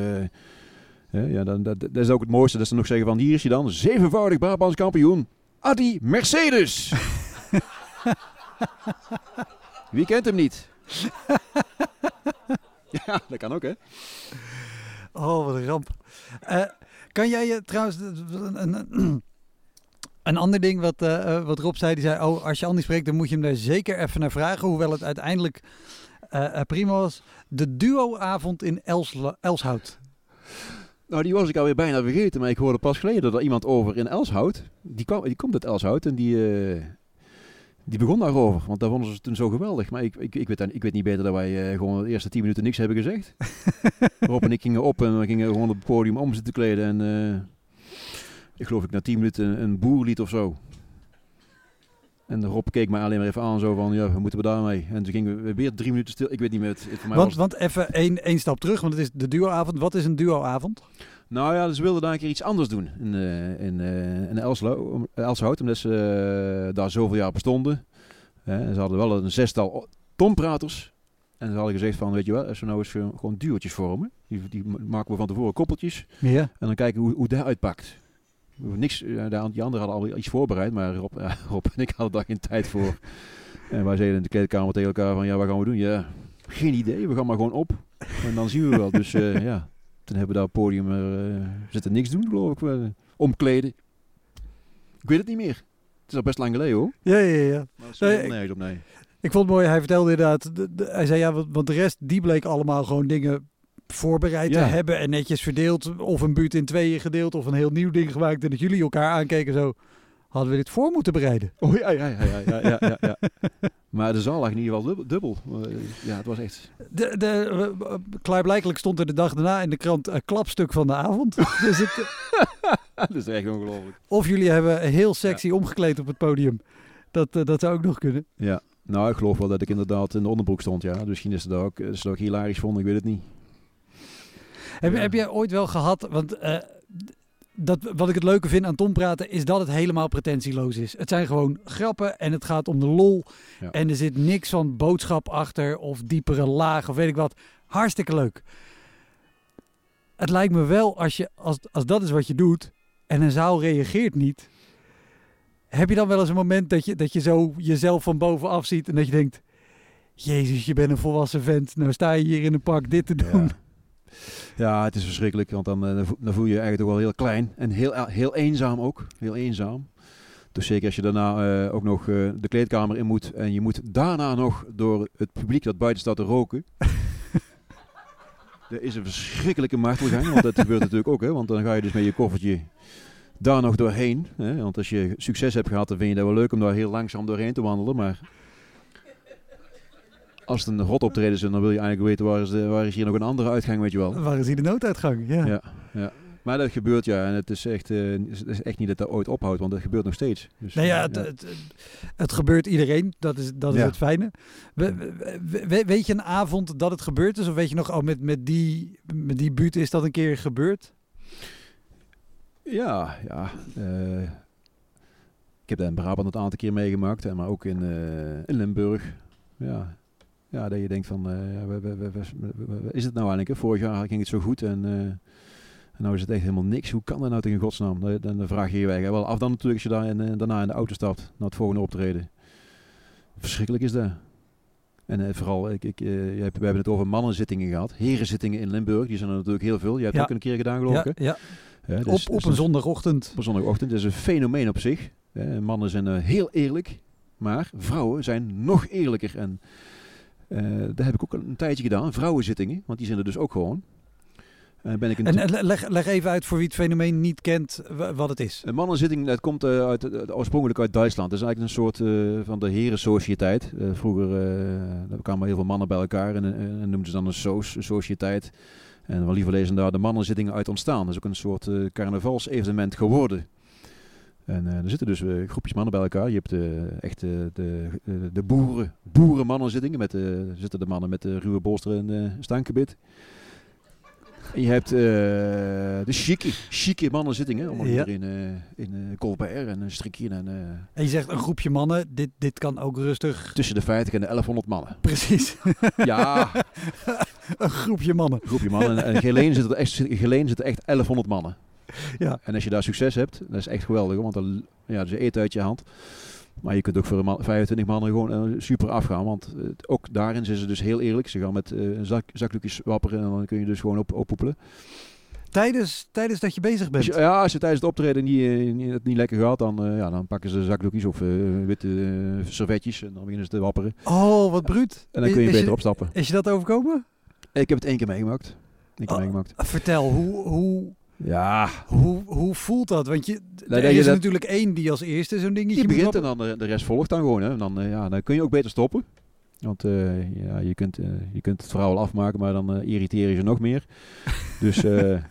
ja, dan, dat, dat, is ook het mooiste dat ze nog zeggen van hier is je dan, zevenvoudig Brabants kampioen, Adi Mercedes. Wie kent hem niet? ja, dat kan ook hè. Oh, wat een ramp. Uh, kan jij je trouwens een, een, een ander ding wat, uh, wat Rob zei, die zei, oh, als je Andy spreekt, dan moet je hem daar zeker even naar vragen, hoewel het uiteindelijk uh, prima was. De duoavond in Els, Elshout. Nou, die was ik alweer bijna vergeten, maar ik hoorde pas geleden dat er iemand over in Elshout, die, kwam, die komt uit Elshout en die, uh, die begon daarover, want daar vonden ze toen zo geweldig. Maar ik, ik, ik, weet, ik weet niet beter dat wij uh, gewoon de eerste tien minuten niks hebben gezegd. Rob en ik gingen op en we gingen gewoon op het podium om ze te kleden en uh, ik geloof ik na tien minuten een, een boerlied of zo. En Rob keek mij alleen maar even aan, zo van, ja, we moeten we daarmee? En toen gingen we weer drie minuten stil. Ik weet niet meer. Het, voor mij want, want even één, één stap terug, want het is de duoavond. Wat is een duoavond? Nou ja, ze wilden daar een keer iets anders doen in, uh, in, uh, in Elslo, Elshout, omdat ze daar zoveel jaar bestonden. ze hadden wel een zestal tompraters. En ze hadden gezegd van, weet je wel, als we nou eens gewoon duootjes vormen, die, die maken we van tevoren koppeltjes. Ja. En dan kijken hoe, hoe dat uitpakt niks, die anderen hadden al iets voorbereid, maar Rob, Rob en ik hadden daar geen tijd voor. En wij zeiden in de kleedkamer tegen elkaar van, ja, wat gaan we doen? Ja, geen idee, we gaan maar gewoon op. En dan zien we wel. Dus uh, ja, toen hebben we daar op het podium uh, zitten niks doen, geloof ik. Uh, omkleden. Ik weet het niet meer. Het is al best lang geleden hoor. Ja, ja, ja. Maar nee, op, nee. Ik vond het mooi, hij vertelde inderdaad, hij zei ja, want de rest, die bleek allemaal gewoon dingen voorbereid te hebben en netjes verdeeld. Of een buurt in tweeën gedeeld of een heel nieuw ding gemaakt. En dat jullie elkaar aankeken zo. Hadden we dit voor moeten bereiden? Oh ja, ja, ja, ja, ja, ja, ja. maar de zaal lag in ieder geval dubbel. Eh, ja, het was echt... De, de, klaarblijkelijk stond er de dag daarna in de krant een klapstuk van de avond. dus het, dat is echt ongelooflijk. Of jullie hebben heel sexy omgekleed op het podium. Dat, uh, dat zou ook nog kunnen. Ja, nou ik geloof wel dat ik inderdaad in de onderbroek stond. Ja. Dus misschien is het ook, is het ook hilarisch vond, ik weet het niet. Heb, heb jij ooit wel gehad, want uh, dat, wat ik het leuke vind aan Tom praten is dat het helemaal pretentieloos is. Het zijn gewoon grappen en het gaat om de lol. Ja. En er zit niks van boodschap achter of diepere laag of weet ik wat. Hartstikke leuk. Het lijkt me wel als, je, als, als dat is wat je doet en een zaal reageert niet. Heb je dan wel eens een moment dat je, dat je zo jezelf van bovenaf ziet en dat je denkt... Jezus, je bent een volwassen vent. Nou sta je hier in een park dit te doen. Ja. Ja, het is verschrikkelijk, want dan, eh, dan voel je je eigenlijk toch wel heel klein en heel, heel eenzaam ook. Heel eenzaam. Dus zeker als je daarna uh, ook nog de kleedkamer in moet en je moet daarna nog door het publiek dat buiten staat te roken. dat is een verschrikkelijke martelgang, want dat gebeurt natuurlijk ook. Hè, want dan ga je dus met je koffertje daar nog doorheen. Hè, want als je succes hebt gehad, dan vind je dat wel leuk om daar heel langzaam doorheen te wandelen. Maar als het een rot optreden is, dan wil je eigenlijk weten waar is, de, waar is hier nog een andere uitgang, weet je wel. Waar is hier de nooduitgang? Ja. ja, ja. Maar dat gebeurt ja, en het is echt, uh, het is echt niet dat dat ooit ophoudt, want dat gebeurt nog steeds. Dus, nee, ja, het, Het, het, gebeurt iedereen, dat is, dat is het fijne. We, we, weet je een avond dat het gebeurd is, of weet je nog, oh, met, met, die, met die buurt is dat een keer gebeurd? Ja, ja. Uh, ik heb dat in Brabant een aantal keer meegemaakt, maar ook in, uh, in Limburg. Ja, ja, dat je denkt van, uh, we, we, we, is het nou eigenlijk? Vorig jaar ging het zo goed en, uh, En nou is het echt helemaal niks. Hoe kan dat nou tegen godsnaam? Dan, vraag je je weg. Wel af dan natuurlijk als je daar in, daarna in de auto stapt. Naar het volgende optreden. Verschrikkelijk is dat. En eh, vooral, ik, ik, uh, we hebben het over mannenzittingen gehad. Herenzittingen in Limburg, die zijn er natuurlijk heel veel. Je hebt Ja. ook een keer gedaan geloof ik. hè? Ja, ja. Ja, dus- op, dus op een dat- zondagochtend. op een zondagochtend. Dat is een fenomeen op zich. Eh, mannen zijn eh, heel eerlijk, maar vrouwen zijn nog eerlijker. En eh daar heb ik ook een tijdje gedaan, vrouwenzittingen, want die zijn er dus ook gewoon. Eh, ben ik een, En leg, leg even uit voor wie het fenomeen niet kent wa- wat het is. een mannenzitting, dat komt eh, uit, oorspronkelijk uit Duitsland. Dat is eigenlijk een soort van de herensociëteit. Vroeger daar kwamen heel veel mannen bij elkaar en, en noemden ze dan een soos, sociëteit. En wel liever lezen daar de mannenzittingen uit ontstaan. Dat is ook een soort carnavalsevenement geworden. En eh, er zitten dus eh, groepjes mannen bij elkaar. Je hebt eh, echt de, de, de boeren, boerenmannenzittingen. Met, zitten de mannen met de ruwe bolster en stankgebit. En je hebt de chique, chique mannenzittingen. Allemaal Ja. hier in, in Colbert en een strikje. En, En je zegt een groepje mannen, dit, dit kan ook rustig. tussen de 50 en de 1100 mannen. Precies, Ja, een groepje mannen. een groepje mannen. En Geleen zitten echt, Geleen zitten echt 1100 mannen. Ja. En als je daar succes hebt, dat is echt geweldig. Want dan, ja, ze eten uit je hand. Maar je kunt ook voor een man- 25 mannen gewoon eh, super afgaan. Want eh, ook daarin zijn ze dus heel eerlijk. Ze gaan met eh zak, zakdoekjes wapperen en dan kun je dus gewoon op, oppoepelen. Tijdens, tijdens dat je bezig bent. ja, als je tijdens het optreden niet, niet, het niet lekker gaat, dan, ja, dan pakken ze zakdoekjes of witte servetjes. En dan beginnen ze te wapperen. Oh, wat bruut. En dan kun je Is- beter opstappen. Is je dat overkomen? Ik heb het één keer meegemaakt. Eén keer Oh. meegemaakt. Vertel, hoe, hoe, Ja, hoe, hoe voelt dat? Want je, dat er is dat- natuurlijk één die als eerste zo'n dingetje Je begint en dan de, de rest volgt dan gewoon. Hè. En Dan, eh, ja, dan kun je ook beter stoppen. Want eh, ja, je, kunt, eh, je kunt het verhaal afmaken, maar dan eh, irriteer je ze nog meer. dus eh,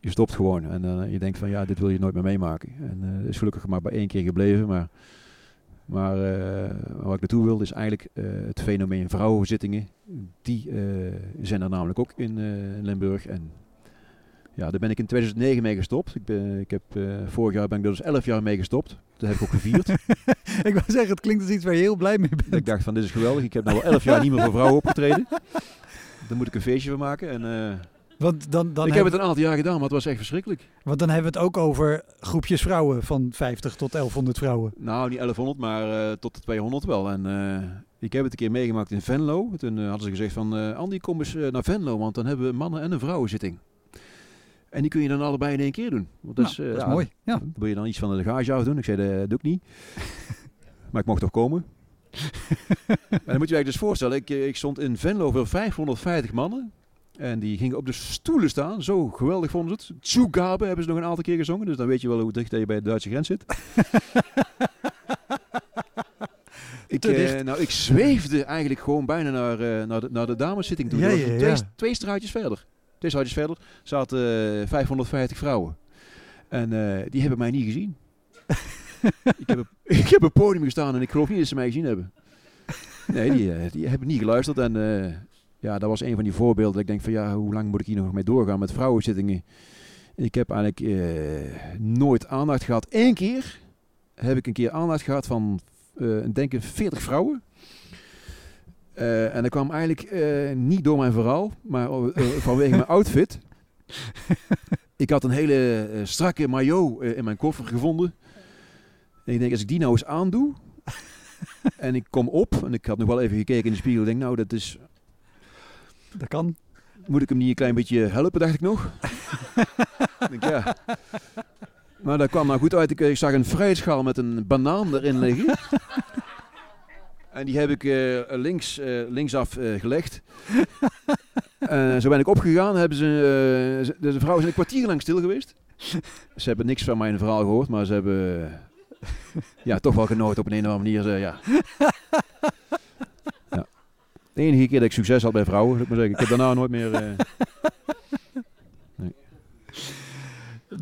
je stopt gewoon. En eh, je denkt van ja, dit wil je nooit meer meemaken. En eh, is gelukkig maar bij één keer gebleven. Maar, maar eh, waar ik naartoe wilde is eigenlijk eh, het fenomeen vrouwenzittingen. Die eh, zijn er namelijk ook in eh, in Limburg. En ja, daar ben ik in 2009 mee gestopt. Ik, ben, ik heb, eh, vorig jaar ben ik er dus 11 jaar mee gestopt. Dat heb ik ook gevierd. Ik wou zeggen, het klinkt als iets waar je heel blij mee bent. ik dacht van dit is geweldig. Ik heb nou al 11 jaar niet meer voor vrouwen opgetreden. Daar moet ik een feestje van maken. En, eh, Want dan, dan, ik heb het een aantal jaar gedaan, maar het was echt verschrikkelijk. want dan hebben we het ook over groepjes vrouwen van 50 tot 1100 vrouwen. Nou, niet 1100, maar eh, tot de 200 wel. En ik heb het een keer meegemaakt in Venlo. Toen hadden ze gezegd van Andy, kom eens naar Venlo, want dan hebben we een mannen- en een vrouwenzitting. En die kun je dan allebei in één keer doen. Want dat, Nou, is, eh, dat is ja, mooi. Ja. Dan wil je dan iets van de gage af doen? Ik zei, dat doe ik niet. maar ik mocht toch komen? en dan moet je je dus voorstellen, ik, eh, ik stond in Venlo voor 550 mannen. En die gingen op de stoelen staan. Zo geweldig vonden ze het. Zugabe hebben ze nog een aantal keer gezongen. Dus dan weet je wel hoe dicht je bij de Duitse grens zit. ik, eh, nou, ik zweefde eigenlijk gewoon bijna naar, eh, naar, de, naar de dameszitting toe. Ja, ja, twee, twee straatjes verder. Twee straatjes verder zaten eh, 550 vrouwen. En eh, die hebben mij niet gezien. ik, heb, ik heb op podium gestaan en ik geloof niet dat ze mij gezien hebben. Nee, die, eh, die hebben niet geluisterd. En eh, ja, dat was een van die voorbeelden. Ik denk van ja, hoe lang moet ik hier nog mee doorgaan met vrouwenzittingen? Ik heb eigenlijk eh, nooit aandacht gehad. Eén keer heb ik een keer aandacht gehad van, ik denk ik, 40 vrouwen. Eh, en dat kwam eigenlijk eh, niet door mijn verhaal, maar eh, vanwege mijn outfit. ik had een hele strakke maillot in mijn koffer gevonden. En ik denk, als ik die nou eens aandoe. en ik kom op, en ik had nog wel even gekeken in de spiegel. Ik denk, nou, dat is. Dat kan. Moet ik hem niet een klein beetje helpen, dacht ik nog. ik denk, ja. Maar dat kwam nou goed uit. Ik, ik zag een fruitschaal met een banaan erin liggen. En die heb ik eh, links, eh, linksaf eh, gelegd. Zo ben ik opgegaan. Hebben ze, de vrouw is een kwartier lang stil geweest. Ze hebben niks van mijn verhaal gehoord, maar ze hebben ja, toch wel genoten op een, een of andere manier. ja. ja. De enige keer dat ik succes had bij vrouwen, zou ik maar zeggen. Ik heb daarna nooit meer...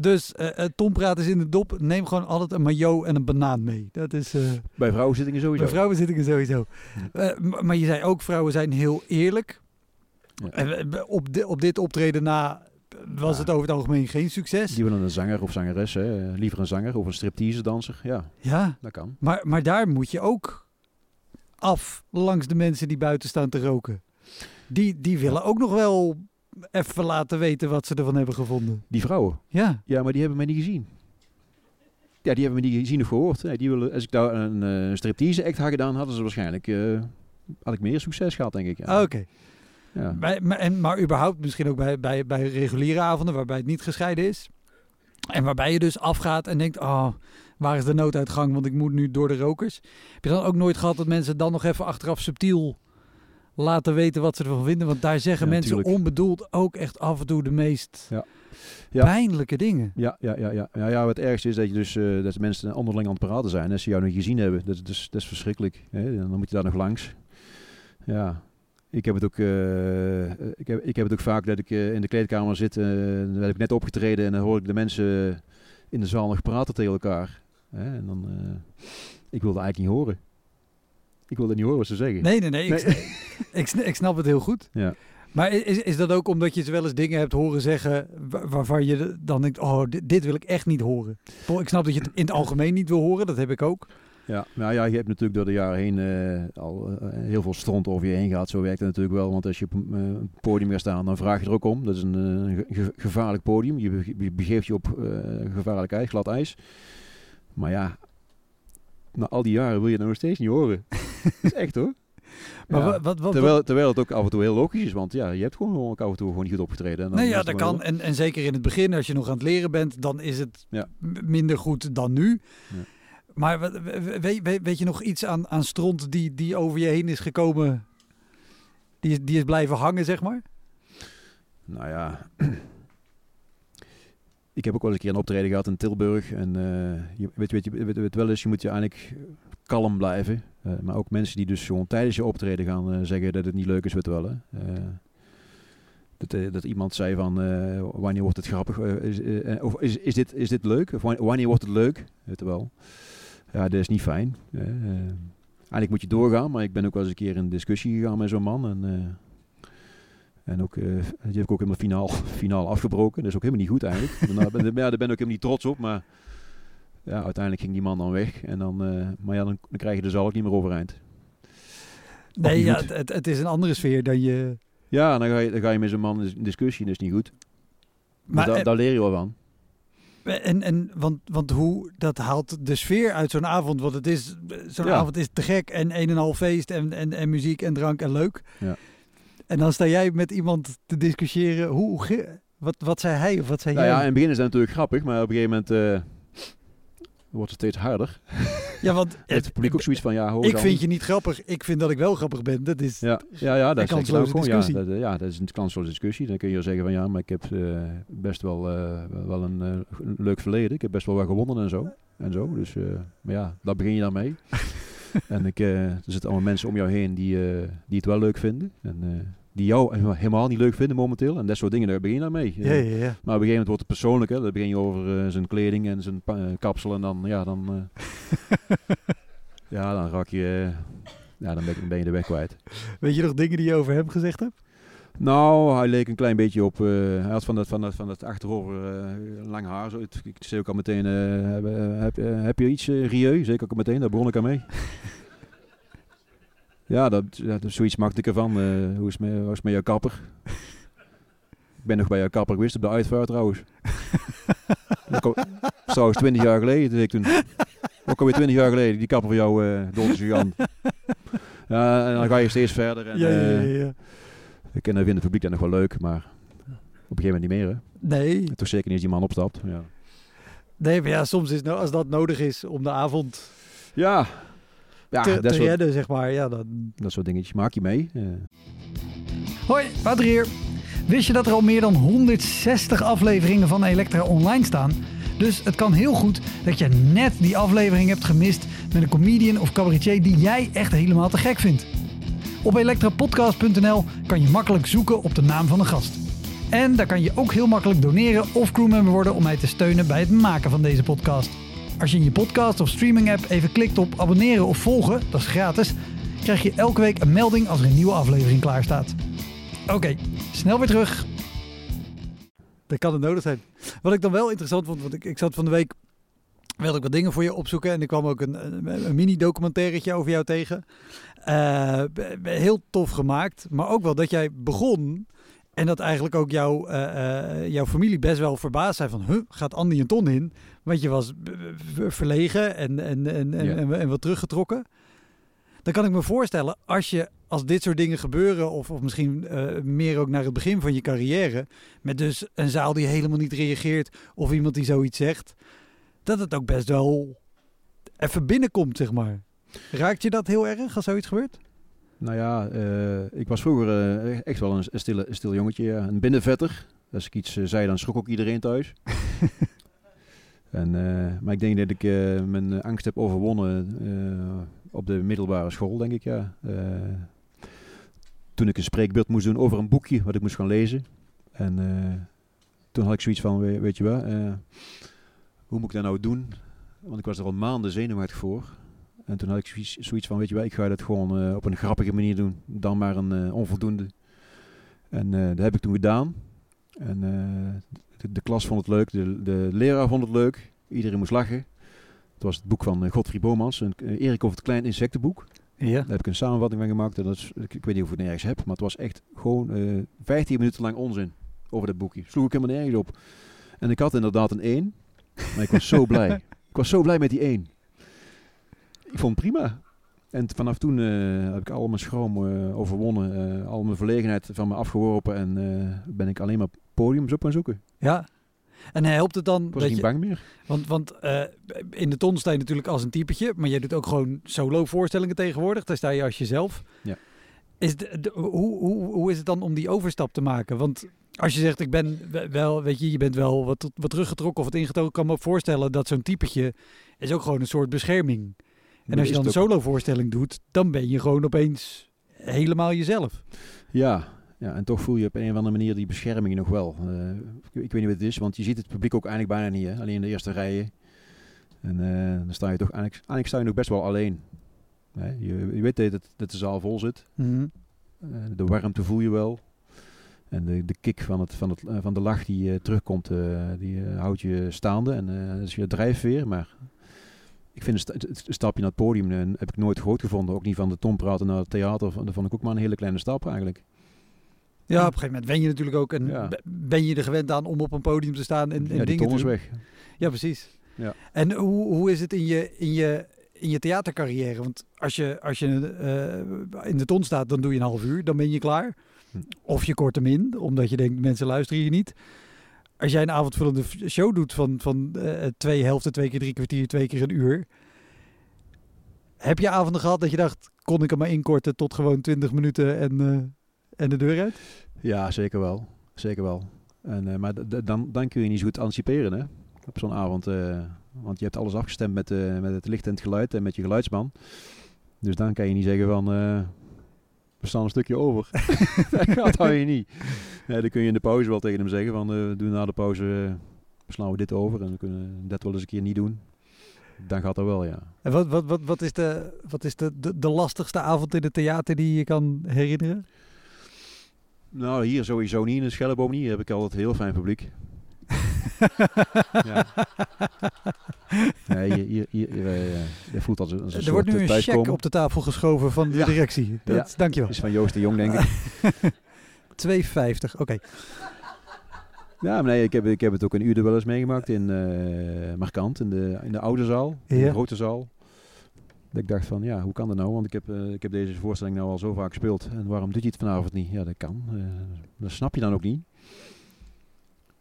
eh, Dus eh eh, Tom praat is in de dop. Neem gewoon altijd een maillot en een banaan mee. Dat is eh bij vrouwenzittingen sowieso. bij vrouwenzittingen sowieso. Eh, maar je zei ook, vrouwen zijn heel eerlijk. Ja. Eh, op, op dit optreden na was Ja. het over het algemeen geen succes. Die willen een zanger of zangeres, hè. liever een zanger of een striptease danser. Ja, Ja, dat kan. maar, maar daar moet je ook af langs de mensen die buiten staan te roken. Die, die willen ook nog wel even laten weten wat ze ervan hebben gevonden. Die vrouwen? Ja. Ja, maar die hebben mij niet gezien. Ja, die hebben me niet gezien of gehoord. Nee, die willen, als ik daar een uh, striptease act had gedaan, hadden ze waarschijnlijk... Uh, had ik meer succes gehad, denk ik. Ja. Ah, oké. Ja. Bij, maar, en, maar überhaupt misschien ook bij, bij, bij reguliere avonden waarbij het niet gescheiden is. En waarbij je dus afgaat en denkt, oh, waar is de nooduitgang, want ik moet nu door de rokers. Heb je dan ook nooit gehad dat mensen dan nog even achteraf subtiel laten weten wat ze ervan vinden? Want daar zeggen mensen onbedoeld ook echt af en toe de meest ja. Ja. pijnlijke dingen. Ja, ja, ja, ja. Ja, ja, het ergste is dat, je dus, uh, dat mensen onderling aan het praten zijn. Als ze jou nog gezien hebben, dat, dat, is, dat is verschrikkelijk. Hè? Dan moet je daar nog langs. Ja, ik heb het ook, uh, ik heb, ik heb het ook vaak dat ik uh, in de kleedkamer zit. Uh, dan heb ik net opgetreden en dan hoor ik de mensen in de zaal nog praten tegen elkaar. Hè? En dan, ik wilde eigenlijk niet horen. Ik wilde niet horen wat ze zeggen. Nee, nee, nee. nee. Ik, ik, ik, snap het heel goed. Ja. Maar is, is dat ook omdat je wel eens dingen hebt horen zeggen waarvan je dan denkt, oh, dit, dit wil ik echt niet horen. Ik snap dat je het in het algemeen niet wil horen, dat heb ik ook. Ja, nou ja, je hebt natuurlijk door de jaren heen uh, al uh, heel veel stront over je heen gehad. Zo werkt het natuurlijk wel. Want als je op uh, een podium gaat staan, dan vraag je er ook om. Dat is een ge gevaarlijk podium. Je, je begeeft je op gevaarlijk ijs, glad ijs. Maar ja, na al die jaren wil je het nog steeds niet horen. Dat is echt hoor. Maar ja. wat, wat, terwijl, terwijl het ook af en toe heel logisch is, want ja, je hebt gewoon ook af en toe gewoon niet goed opgetreden. En nee, ja, dat kan. En, en zeker in het begin, als je nog aan het leren bent, dan is het ja. minder goed dan nu. Ja. Maar weet, weet, weet, je nog iets aan, aan stront die, die over je heen is gekomen, die, die is blijven hangen, zeg maar? Nou ja, ik heb ook wel eens een keer een optreden gehad in Tilburg. En uh, je, weet, weet, je, weet, weet wel eens, je moet je eigenlijk kalm blijven. Uh, maar ook mensen die dus gewoon tijdens je optreden gaan uh, zeggen dat het niet leuk is, weet wel. Dat, dat, iemand zei van, wanneer wordt het grappig? is, of is, is, dit, is dit leuk? Of wanneer wordt het leuk? Weet wel. Ja, dat is niet fijn. Eigenlijk moet je doorgaan, maar ik ben ook wel eens een keer in discussie gegaan met zo'n man. En, en ook, die heb ik ook helemaal finaal, finaal afgebroken. Dat is ook helemaal niet goed eigenlijk. ja, daar ben ik ook helemaal niet trots op, maar ja, uiteindelijk ging die man dan weg. En dan, maar ja, dan, dan krijg je de zaal ook niet meer overeind. Nee, ja, het, het, is een andere sfeer dan je... Ja, dan ga je, dan ga je met zo'n man in discussie, dat is niet goed. Maar, maar daar leer je wel van. En, en want, want hoe dat haalt de sfeer uit zo'n avond. Want het is zo'n avond is te gek en een en half feest en, en, en muziek en drank en leuk. Ja. En dan sta jij met iemand te discussiëren. Hoe, wat, wat zei hij of wat zei nou jij? Ja, in het begin is dat natuurlijk grappig, maar op een gegeven moment uh, wordt het steeds harder. Ja, want het, het publiek ook zoiets van ja. Ik vind je niet grappig. Ik vind dat ik wel grappig ben. Dat is ja, ja, ja dat is een discussie. Ja dat, ja, dat is een kansloze discussie. Dan kun je zeggen van ja, maar ik heb uh, best wel, uh, wel een uh, leuk verleden. Ik heb best wel wat gewonnen en zo. En zo. Dus maar ja, daar begin je dan mee. en ik, er zitten allemaal mensen om jou heen die, die het wel leuk vinden. En die jou helemaal niet leuk vinden momenteel. En dat soort dingen, daar begin je dan mee. Ja, ja, ja. Maar op een gegeven moment wordt het persoonlijk. Hè. Dan begin je over uh, zijn kleding en zijn uh, kapsel. En dan, ja, dan, ja, dan raak je... ja, dan ben, je de weg kwijt. Weet je nog dingen die je over hem gezegd hebt? Nou, hij leek een klein beetje op... hij had van dat, van dat, van dat achterover lang haar. Zo. Ik zei ook al meteen... heb, heb, heb, je iets, Rieu? Zeker ook al meteen, daar begon ik aan mee. Ja, dat, dat is zoiets makkelijker van. Uh, hoe, is het met, hoe is het met jouw kapper? ik ben nog bij jouw kapper geweest op de uitvaart trouwens. Trouwens, 20 jaar geleden. Deed ik toen. Ook alweer 20 jaar geleden. Die kapper van jou, uh, Dolce Jan. ja, en dan ga je steeds verder. En, ja, ja, ja. Uh, ik ken het publiek dan nog wel leuk, maar op een gegeven moment niet meer. Hè? Nee. En toch zeker niet als die man opstapt. Ja. Nee, maar ja, soms is nou, als dat nodig is om de avond... Ja, ja, te, dat te redden, zeg maar. Ja, dan... Dat soort dingetjes maak je mee. Uh. Hoi, Wouter hier. Wist je dat er al meer dan 160 afleveringen van Elektra online staan? Dus het kan heel goed dat je net die aflevering hebt gemist met een comedian of cabaretier die jij echt helemaal te gek vindt. Op elektrapodcast.nl kan je makkelijk zoeken op de naam van de gast. En daar kan je ook heel makkelijk doneren of crewmember worden om mij te steunen bij het maken van deze podcast. Als je in je podcast of streaming app even klikt op abonneren of volgen, dat is gratis, krijg je elke week een melding als er een nieuwe aflevering klaar staat. Oké, snel weer terug. Dat kan het nodig zijn. Wat ik dan wel interessant vond, want ik, ik zat van de week wilde ik wat dingen voor je opzoeken. En ik kwam ook een, een, mini-documentairetje over jou tegen. Uh, heel tof gemaakt. Maar ook wel dat jij begon En dat eigenlijk ook jouw, uh, jouw familie best wel verbaasd zijn van... Huh, gaat Andy een ton in? Want je was verlegen en, en, en, en, en, wat teruggetrokken. Dan kan ik me voorstellen, als je als dit soort dingen gebeuren... of, of misschien uh, meer ook naar het begin van je carrière... met dus een zaal die helemaal niet reageert... of iemand die zoiets zegt... dat het ook best wel even binnenkomt, zeg maar. Raakt je dat heel erg als zoiets gebeurt? Nou ja, uh, ik was vroeger uh, echt wel een, stille, stil jongetje, ja. een binnenvetter. Als ik iets uh, zei, dan schrok ook iedereen thuis. en, maar ik denk dat ik mijn angst heb overwonnen op de middelbare school, denk ik, ja. toen ik een spreekbeurt moest doen over een boekje wat ik moest gaan lezen. En toen had ik zoiets van, weet, weet je wel, hoe moet ik dat nou doen? Want ik was er al maanden zenuwachtig voor. En toen had ik zoiets van, weet je wel, ik ga dat gewoon uh, op een grappige manier doen. Dan maar een uh, onvoldoende. En uh, dat heb ik toen gedaan. En de, de, klas vond het leuk, de, de leraar vond het leuk. Iedereen moest lachen. Het was het boek van Godfried Bomans, een Erik over het klein insectenboek. Ja. Daar heb ik een samenvatting van gemaakt. En dat is, ik, ik weet niet of ik het nergens heb, maar het was echt gewoon 15 minuten lang onzin over dat boekje. Sloeg ik helemaal nergens op. En ik had inderdaad een 1, maar ik was zo blij. Ik was zo blij met die 1 ik vond het prima. En vanaf toen uh, heb ik al mijn schroom uh, overwonnen, uh, al mijn verlegenheid van me afgeworpen en ben ik alleen maar podiums op gaan zoeken. Ja, en helpt het dan? Ik was niet bang meer. Want, want in de ton sta je natuurlijk als een typetje, maar jij doet ook gewoon solo voorstellingen tegenwoordig. Daar sta je als jezelf. Ja. Is de, hoe, hoe, hoe is het dan om die overstap te maken? Want als je zegt, ik ben wel, weet je, je bent wel wat, wat teruggetrokken of wat ingetogen, kan me voorstellen dat zo'n typetje is ook gewoon een soort bescherming en als je dan een solo-voorstelling doet, dan ben je gewoon opeens helemaal jezelf. Ja, ja, en toch voel je op een of andere manier die bescherming nog wel. Uh, ik, ik, weet niet wat het is, want je ziet het publiek ook eigenlijk bijna niet. Hè? Alleen in de eerste rijen. En uh, dan sta je toch eigenlijk, eigenlijk sta je nog best wel alleen. Hè? Je, je, weet dat, dat de zaal vol zit. Mm -hmm. uh, de warmte voel je wel. En de, de kick van, het, van, het, van de lach die terugkomt, die houdt je staande. En dus je drijft weer. Maar ik vind het, stapje naar het podium en heb ik nooit groot gevonden. Ook niet van de tompraten naar het theater. Dat vond ik ook maar een hele kleine stap eigenlijk. Ja, op een gegeven moment ben je natuurlijk ook en ben je er gewend aan om op een podium te staan en, en ja, dingen te doen. weg. Ja, precies. Ja. En hoe, hoe is het in je, in je, in je theatercarrière? Want als je, als je uh, in de ton staat, dan doe je een half uur, dan ben je klaar. Hm. Of je kort hem in, omdat je denkt mensen luisteren je niet als jij een avondvullende show doet van, van uh, twee helften, twee keer drie kwartier, twee keer een uur. Heb je avonden gehad dat je dacht, kon ik hem maar inkorten tot gewoon 20 minuten en, uh, en de deur uit? Ja, zeker wel. Zeker wel. En, uh, maar dan, dan kun je niet zo goed anticiperen hè? op zo'n avond. want je hebt alles afgestemd met, met het licht en het geluid en met je geluidsman. Dus dan kan je niet zeggen van we staan een stukje over. dat gaat hou je niet. Ja, dan kun je in de pauze wel tegen hem zeggen van, uh, doe na de pauze, uh, slaan we dit over en we kunnen dat wel eens een keer niet doen. Dan gaat dat wel, ja. En wat, wat, wat, wat is, de, wat is de, de, de lastigste avond in het theater die je kan herinneren? Nou, hier sowieso niet. In de Schelleboom niet. Hier heb ik altijd heel fijn publiek. Ja. Nee, hier, je voelt als, als een Er wordt nu een cheque op de tafel geschoven van de directie. Dat, ja. Dankjewel. is van Joost de Jong, denk ik. 2,50. Oké. Ja, nee, ik heb, ik heb het ook een uur wel eens meegemaakt in uh, Markant, in de, in de oude zaal, in de grote zaal. Dat ik dacht van, ja, hoe kan dat nou? Want ik heb, uh, ik heb deze voorstelling nou al zo vaak gespeeld. En waarom doet je het vanavond niet? Ja, dat kan. Uh, dat snap je dan ook niet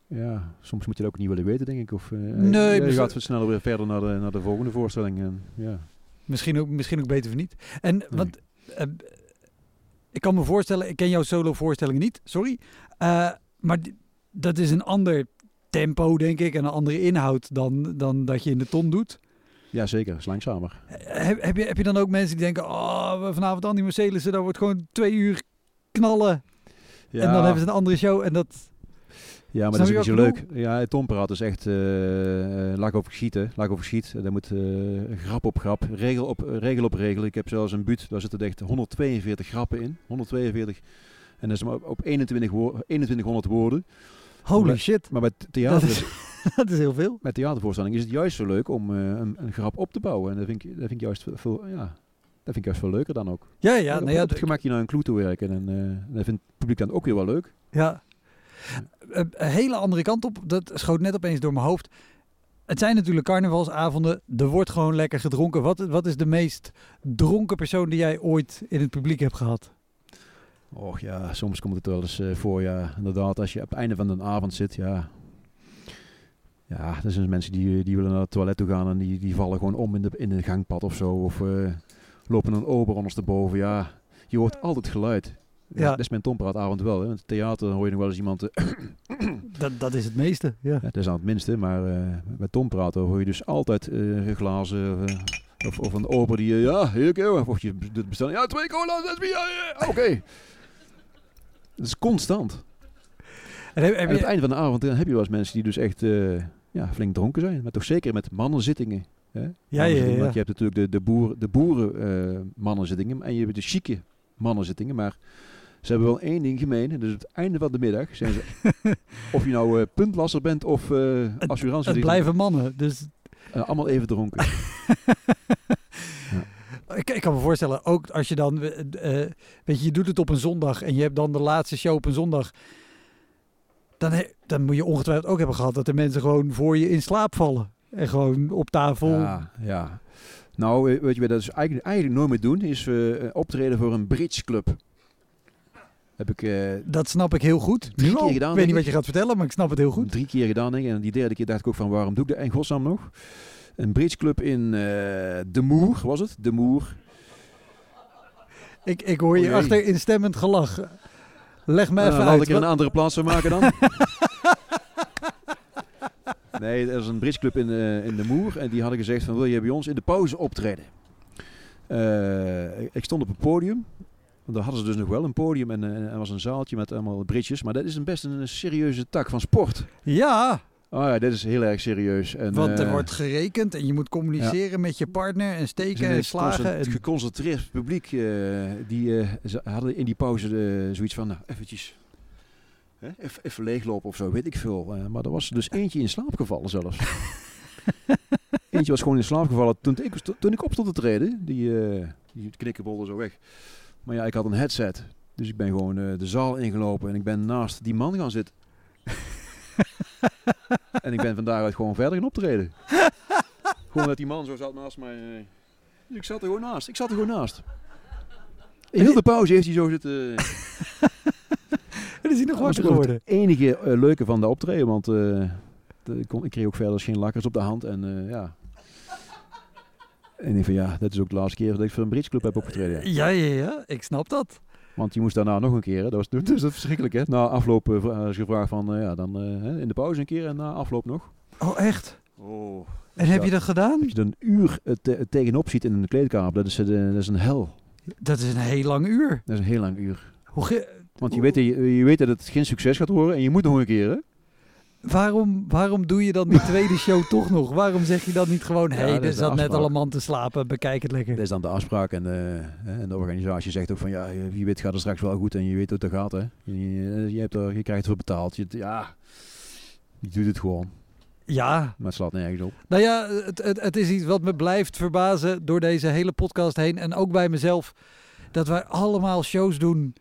ja, soms moet je dat ook niet willen weten, denk ik. Of, uh, nee, je gaat sneller weer verder naar de, naar de volgende voorstelling. En, ja. misschien, ook, misschien ook beter of niet. En nee. want uh, ik kan me voorstellen, ik ken jouw solo voorstellingen niet, sorry. Uh, maar dat is een ander tempo, denk ik, en een andere inhoud dan, dan dat je in de ton doet. Ja, zeker. is langzamer. Heb, heb, je, heb je dan ook mensen die denken, oh, vanavond Andy Mercedes, daar wordt gewoon twee uur knallen. Ja. En dan hebben ze een andere show en dat... Ja, maar dat is niet zo leuk. Ja, Tom praat is echt uh, lak over schieten. Lak over schiet. Daar moet uh, grap op grap, regel op, regel op regel. Ik heb zelfs een buut, daar zitten echt 142 grappen in. 142. En dat is maar op 21 wo 2100 woorden. Holy maar, shit. Maar bij theater... Dat is, dat is heel veel. Met theatervoorstelling is het juist zo leuk om uh, een, een, grap op te bouwen. En dat vind ik, dat vind ik juist veel... Ja, dat vind ik juist veel leuker dan ook. Ja, ja. Nou ja, op het gemak je naar een clue te werken. En dat vindt het publiek dan ook weer wel leuk. Ja. Een hele andere kant op, dat schoot net opeens door mijn hoofd. Het zijn natuurlijk carnavalsavonden. Er wordt gewoon lekker gedronken. Wat, wat is de meest dronken persoon die jij ooit in het publiek hebt gehad? Och ja, soms komt het wel eens uh, voor. Ja, inderdaad, als je op het einde van de avond zit, ja. Ja, er zijn mensen die, die willen naar het toilet toe gaan en die, die vallen gewoon om in de, in de gangpad of zo. Of uh, lopen een ober ondersteboven. Ja, je hoort altijd geluid. Ja. Dat is mijn tompraatavond wel. Hè. In het theater hoor je nog wel eens iemand... Uh, dat, dat is het meeste, ja. ja dat is aan het minste, maar bij tompraten hoor je dus altijd uh, glazen... of, of een ober die... ja, heel keer. Of je bestellen... Ja, twee cola, zes bier. Ja, Oké. Okay. Dat is constant. En, heb, heb en aan het einde van de avond dan heb je wel eens mensen die dus echt ja, flink dronken zijn. Maar toch zeker met mannenzittingen. Hè? Ja, ja, ja, Want je hebt natuurlijk de, de, boer, de boeren mannenzittingen en je hebt de chique mannenzittingen. Maar ze hebben wel één ding gemeen. Dus het einde van de middag zijn ze... of je nou uh, puntlasser bent of uh, assurantie... Het blijven mannen, dus... Uh, allemaal even dronken. ja. ik, ik, kan me voorstellen, ook als je dan... weet je, je doet het op een zondag en je hebt dan de laatste show op een zondag... Dan, dan moet je ongetwijfeld ook hebben gehad dat de mensen gewoon voor je in slaap vallen. En gewoon op tafel... Ja, ja. Nou, weet je wat dat is eigenlijk, eigenlijk nooit meer doen? Is optreden voor een bridge club. Heb ik, uh, dat snap ik heel goed. Drie keer gedaan. Ik weet niet wat je gaat vertellen, maar ik snap het heel goed. Drie keer gedaan, denk ik. En die derde keer dacht ik ook van, waarom doe ik dat in godsnaam nog? Een bridgeclub in uh, De Moer, was het? De Moer. Ik, ik hoor je oh, achter instemmend gelach. Leg me uh, even uit. Laat ik er een andere plaats van maken dan. nee, er is een bridgeclub in, uh, in De Moer. En die hadden gezegd van, wil je bij ons in de pauze optreden? ik stond op een podium want daar hadden ze dus nog wel een podium en uh, er was een zaaltje met allemaal bridges. Maar dat is een best een, serieuze tak van sport. Ja. Oh ja, dit is heel erg serieus. En, Want er uh, wordt gerekend en je moet communiceren ja. met je partner en steken en slagen. Het geconcentreerd publiek, uh, die hadden in die pauze zoiets van, nou eventjes, hè, even, even leeglopen of zo, weet ik veel. maar er was dus eentje in slaap gevallen zelfs. eentje was gewoon in slaap gevallen toen ik, toen ik op stond te treden. Die, die knikkenbolde zo weg. Maar ja, ik had een headset. Dus ik ben gewoon uh, de zaal ingelopen en ik ben naast die man gaan zitten. en ik ben van daaruit gewoon verder gaan optreden. gewoon dat die man zo zat naast mij. Uh, dus ik zat er gewoon naast. Ik zat er gewoon naast. In heel de pauze heeft hij zo zitten. en is hij nog wakker geworden. Het enige uh, leuke van de optreden, want de, ik, kon, ik kreeg ook verder geen lakkers op de hand. En ja, en ik van ja, dat is ook de laatste keer dat ik voor een bridgeclub heb opgetreden. Ja, ja, ja, ik snap dat. Want je moest daarna nog een keer, dat was dus dat verschrikkelijk hè. Na afloop uh, als je vraagt van uh, ja, dan uh, in de pauze een keer en na afloop nog. Oh, echt? Oh. En heb je dat gedaan? Dat je een uur te tegenop ziet in een kleedkamer, dat is, dat is een hel. Dat is een heel lang uur. Dat is een heel lang uur. Hoe Want je weet, je, je weet dat het geen succes gaat worden en je moet nog een keer hè. Waarom, waarom doe je dan die tweede show toch nog? Waarom zeg je dan niet gewoon, hé, hey, er zat net al een man te slapen, bekijk het lekker. Dat is dan de afspraak en de, en de organisatie zegt ook van, ja, wie weet gaat het straks wel goed en je weet hoe het gaat, hè. Je, je, hebt er, je krijgt ervoor betaald. Je, ja, je doet het gewoon. Ja. Maar het slaat nergens op. Nou ja, het, het, het is iets wat me blijft verbazen door deze hele podcast heen en ook bij mezelf. Dat wij allemaal shows doen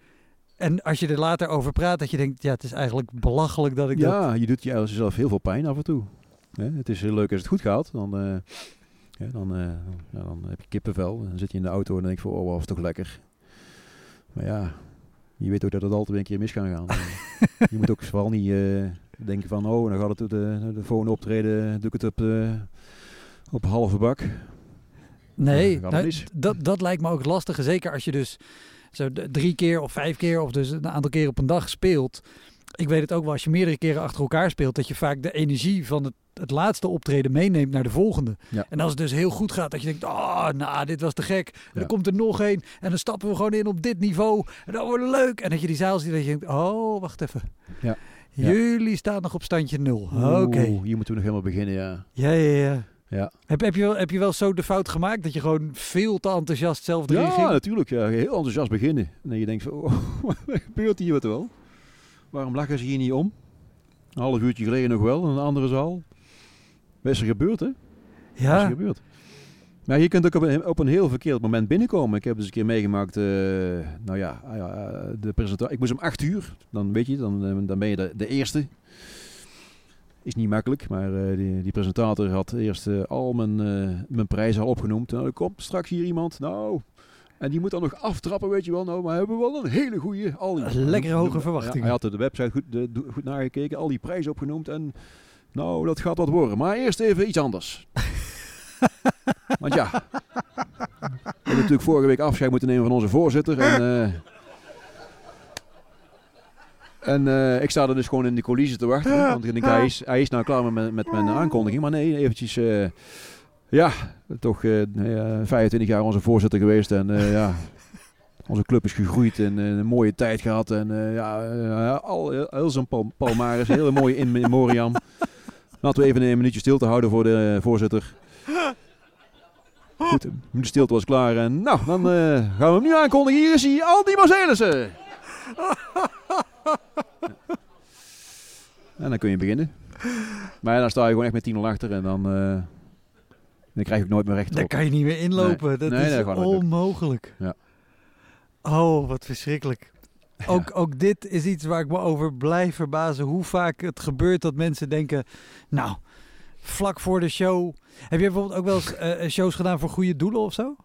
en als je er later over praat, dat je denkt, ja, het is eigenlijk belachelijk dat ik ja, dat... je doet jezelf heel veel pijn af en toe. het is heel leuk als het goed gaat. Dan, uh, ja, dan, uh, ja, dan heb je kippenvel. Dan zit je in de auto en dan denk je van, oh, was toch lekker. Maar ja, je weet ook dat het altijd weer een keer mis kan gaan. je moet ook vooral niet uh, denken van, oh, dan gaat het de, de volgende optreden, doe ik het op, op halve bak. Nee, nou, dat, dat lijkt me ook lastig. Zeker als je dus zo drie keer of vijf keer of dus een aantal keer op een dag speelt. Ik weet het ook wel, als je meerdere keren achter elkaar speelt, dat je vaak de energie van het, het laatste optreden meeneemt naar de volgende. En als het dus heel goed gaat, dat je denkt, oh, nou, dit was te gek. En dan komt er nog één en dan stappen we gewoon in op dit niveau. En dan wordt het leuk. En dat je die zaal ziet, dat je denkt, oh, wacht even. Ja. Jullie staan nog op standje nul. Oké. Hier moeten we nog helemaal beginnen, ja. Ja, ja, ja. Ja. Heb, heb, je wel, heb je wel zo de fout gemaakt dat je gewoon veel te enthousiast zelf erin ja, ging? Ja, natuurlijk. Ja. Heel enthousiast beginnen. En je denkt van, oh, wat gebeurt hier wat wel? Waarom lachen ze hier niet om? Een half uurtje geleden nog wel, in een andere zaal. Wat is er gebeurd, hè? Ja. Wat is er gebeurd? Maar je kunt ook op een, op een heel verkeerd moment binnenkomen. Ik heb dus een keer meegemaakt, uh, nou ja, uh, de presentatie. Ik moest om acht uur, dan weet je, dan, dan ben je de, de eerste. Is niet makkelijk, maar uh, die, die, presentator had eerst al mijn, mijn prijzen al opgenoemd. Nou, er komt straks hier iemand, nou, en die moet dan nog aftrappen, weet je wel. Nou, maar we hebben wel een hele goede... Al die, Lekker hoge verwachtingen. hij had de website goed, de, goed nagekeken, al die prijzen opgenoemd. En nou, dat gaat wat worden. Maar eerst even iets anders. Want ja, we hebben natuurlijk vorige week afscheid moeten nemen van onze voorzitter. En, en uh, ik sta er dus gewoon in de coulissen te wachten. Want ik denk, hij, is, hij is nou klaar met, met mijn aankondiging. Maar nee, eventjes... Uh, ja, toch 25 jaar onze voorzitter geweest. En ja, onze club is gegroeid en een mooie tijd gehad. En ja, al, heel zijn pal palmares, hele mooie in memoriam. Laten we even een minuutje stil te houden voor de voorzitter. Goed, de stilte was klaar. En nou, dan gaan we hem nu aankondigen. Hier is hij, Andy Marcelissen. en dan kun je beginnen. Maar dan sta je gewoon echt met 10-0 achter en dan, uh, dan krijg ik nooit meer recht Dan kan je niet meer inlopen. Nee. Dat nee, is onmogelijk. Ja. Oh, wat verschrikkelijk. Ook, ook dit is iets waar ik me over blijf verbazen. Hoe vaak het gebeurt dat mensen denken... Nou, vlak voor de show. Heb je bijvoorbeeld ook wel eens uh, shows gedaan voor goede doelen of zo?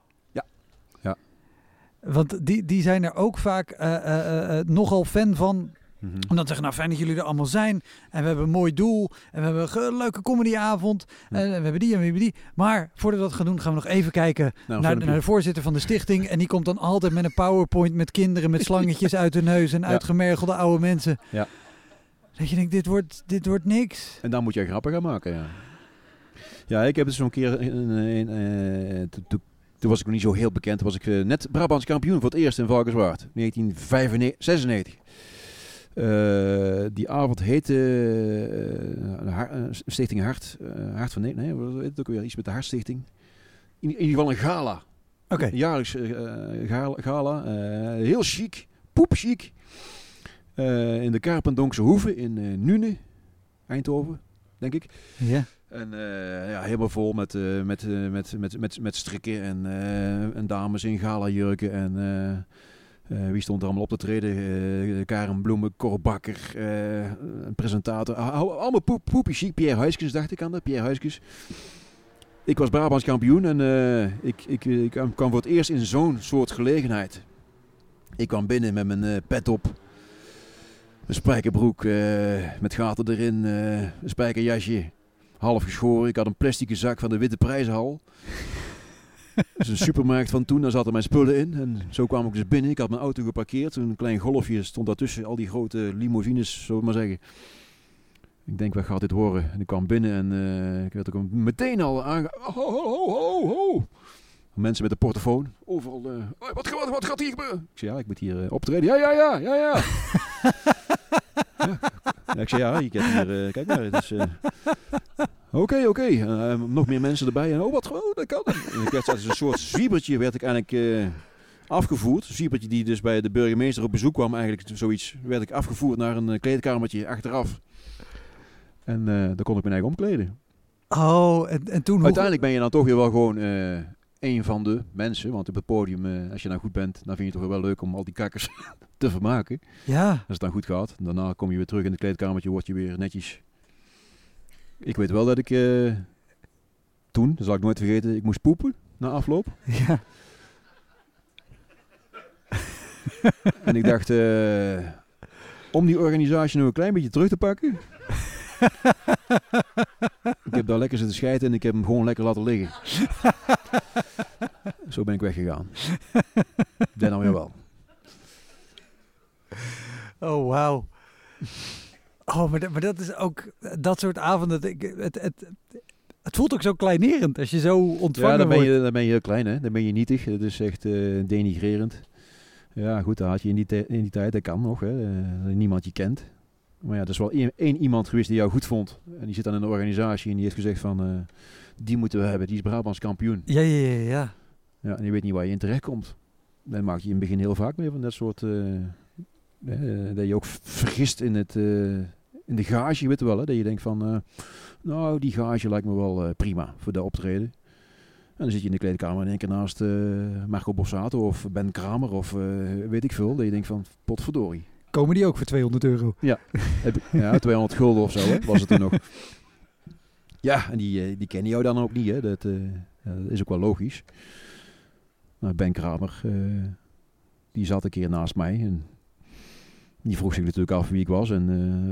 Want die, die zijn er ook vaak uh, nogal fan van. Mm -hmm. Omdat zeggen, nou fijn dat jullie er allemaal zijn. En we hebben een mooi doel. En we hebben een leuke comedyavond. En we hebben die en we hebben die. Maar voordat we dat gaan doen, gaan we nog even kijken nou, naar, naar, de voorzitter van de stichting. En die komt dan altijd met een powerpoint met kinderen met slangetjes uit hun neus. En ja. uitgemergelde oude mensen. Ja. Dat je denkt, dit wordt, dit wordt niks. En dan moet je grappen gaan maken, ja. Ja, ik heb het zo'n keer... In, in, in, toen was ik nog niet zo heel bekend. Toen was ik uh, net Brabants kampioen voor het eerst in Valkenswaard. 1996. Uh, die avond heette uh, Stichting Hart. Hart van nee, nee, wat heet het ook weer? Iets met de Hartstichting. In, in ieder geval een gala. Oké. Okay. Een jaarlijks gala. gala heel chic. Poep chic. in de Karpendonkse Hoeve in Nune, Eindhoven, denk ik. Ja. En uh, ja, helemaal vol met, uh, met, uh, met, met, met, met strikken en, en dames in gala-jurken. En wie stond er allemaal op te treden? Karen Bloemen, Cor een presentator. Allemaal poep, poepie chic. Pierre Huiskens dacht ik aan dat. Pierre Huiskens. Ik was Brabants kampioen en ik, ik, ik kwam voor het eerst in zo'n soort gelegenheid. Ik kwam binnen met mijn pet op. Mijn spijkerbroek met gaten erin, een spijkerjasje half geschoren. Ik had een plastic zak van de Witte Prijzenhal. Dat is een supermarkt van toen, daar zaten mijn spullen in. En zo kwam ik dus binnen. Ik had mijn auto geparkeerd. Een klein golfje stond daartussen. Al die grote limousines, we maar zeggen. Ik denk, wat gaat dit horen? En ik kwam binnen en uh, ik werd ook meteen al aange... Ho, ho, ho, ho, Mensen met de portofoon. Overal. Uh, wat, wat, wat gaat hier gebeuren? Ik zei, ja, ik moet hier uh, optreden. Ja, ja, ja, ja, ja. ja. Ik zei, ja, je kent hier... kijk maar, het is... Oké, oké. Uh, nog meer mensen erbij. En oh, wat gewoon, dat kan. Ik werd als een soort zwiebertje werd ik eigenlijk afgevoerd. Een zwiebertje die dus bij de burgemeester op bezoek kwam. Eigenlijk zoiets werd ik afgevoerd naar een kleedkamertje achteraf. En uh, daar kon ik mijn eigen omkleden. Oh, en, en toen... Uiteindelijk ben je dan toch weer wel gewoon een van de mensen. Want op het podium, als je nou goed bent, dan vind je het toch wel leuk om al die kakkers te vermaken. Ja. Als het dan goed gaat. Daarna kom je weer terug in het kleedkamertje, word je weer netjes ik weet wel dat ik uh, toen, dat zal ik nooit vergeten, ik moest poepen na afloop. Ja. en ik dacht, uh, om die organisatie nog een klein beetje terug te pakken. ik heb daar lekker zitten schijten en ik heb hem gewoon lekker laten liggen. Zo ben ik weggegaan. Den nou weer wel. Oh, wauw. Oh, maar, maar dat is ook dat soort avonden. Het, het, het, het voelt ook zo kleinerend als je zo ontvangen ja, dan ben je, wordt. Dan ben je heel klein, hè? Dan ben je nietig. Het is echt uh, denigrerend. Ja, goed, dat had je in die, in die tijd. Dat kan nog, hè? Uh, niemand je kent. Maar ja, er is wel één, iemand geweest die jou goed vond. En die zit dan in de organisatie en die heeft gezegd van... Uh, die moeten we hebben, die is Brabants kampioen. Ja, ja, ja, ja. Ja, en je weet niet waar je in terecht komt. Dan maak je in het begin heel vaak mee van dat soort... Uh, dat je ook vergist in, het, in de gage, weet je wel. Hè? Dat je denkt van, nou, die gage lijkt me wel prima voor de optreden. En dan zit je in de kleedkamer in één keer naast eh, Marco Bossato of Ben Kramer of eh, weet ik veel. Dat je denkt van, potverdorie. Komen die ook voor 200 euro? Ik- ja, 200 gulden of zo hè, was het toen nog. Ja, en die, eh, die kennen jou dan ook niet. Hè. Dat, eh, ja, dat is ook wel logisch. Maar Ben Kramer, eh, die zat een keer naast mij. En die vroeg zich natuurlijk af wie ik was. En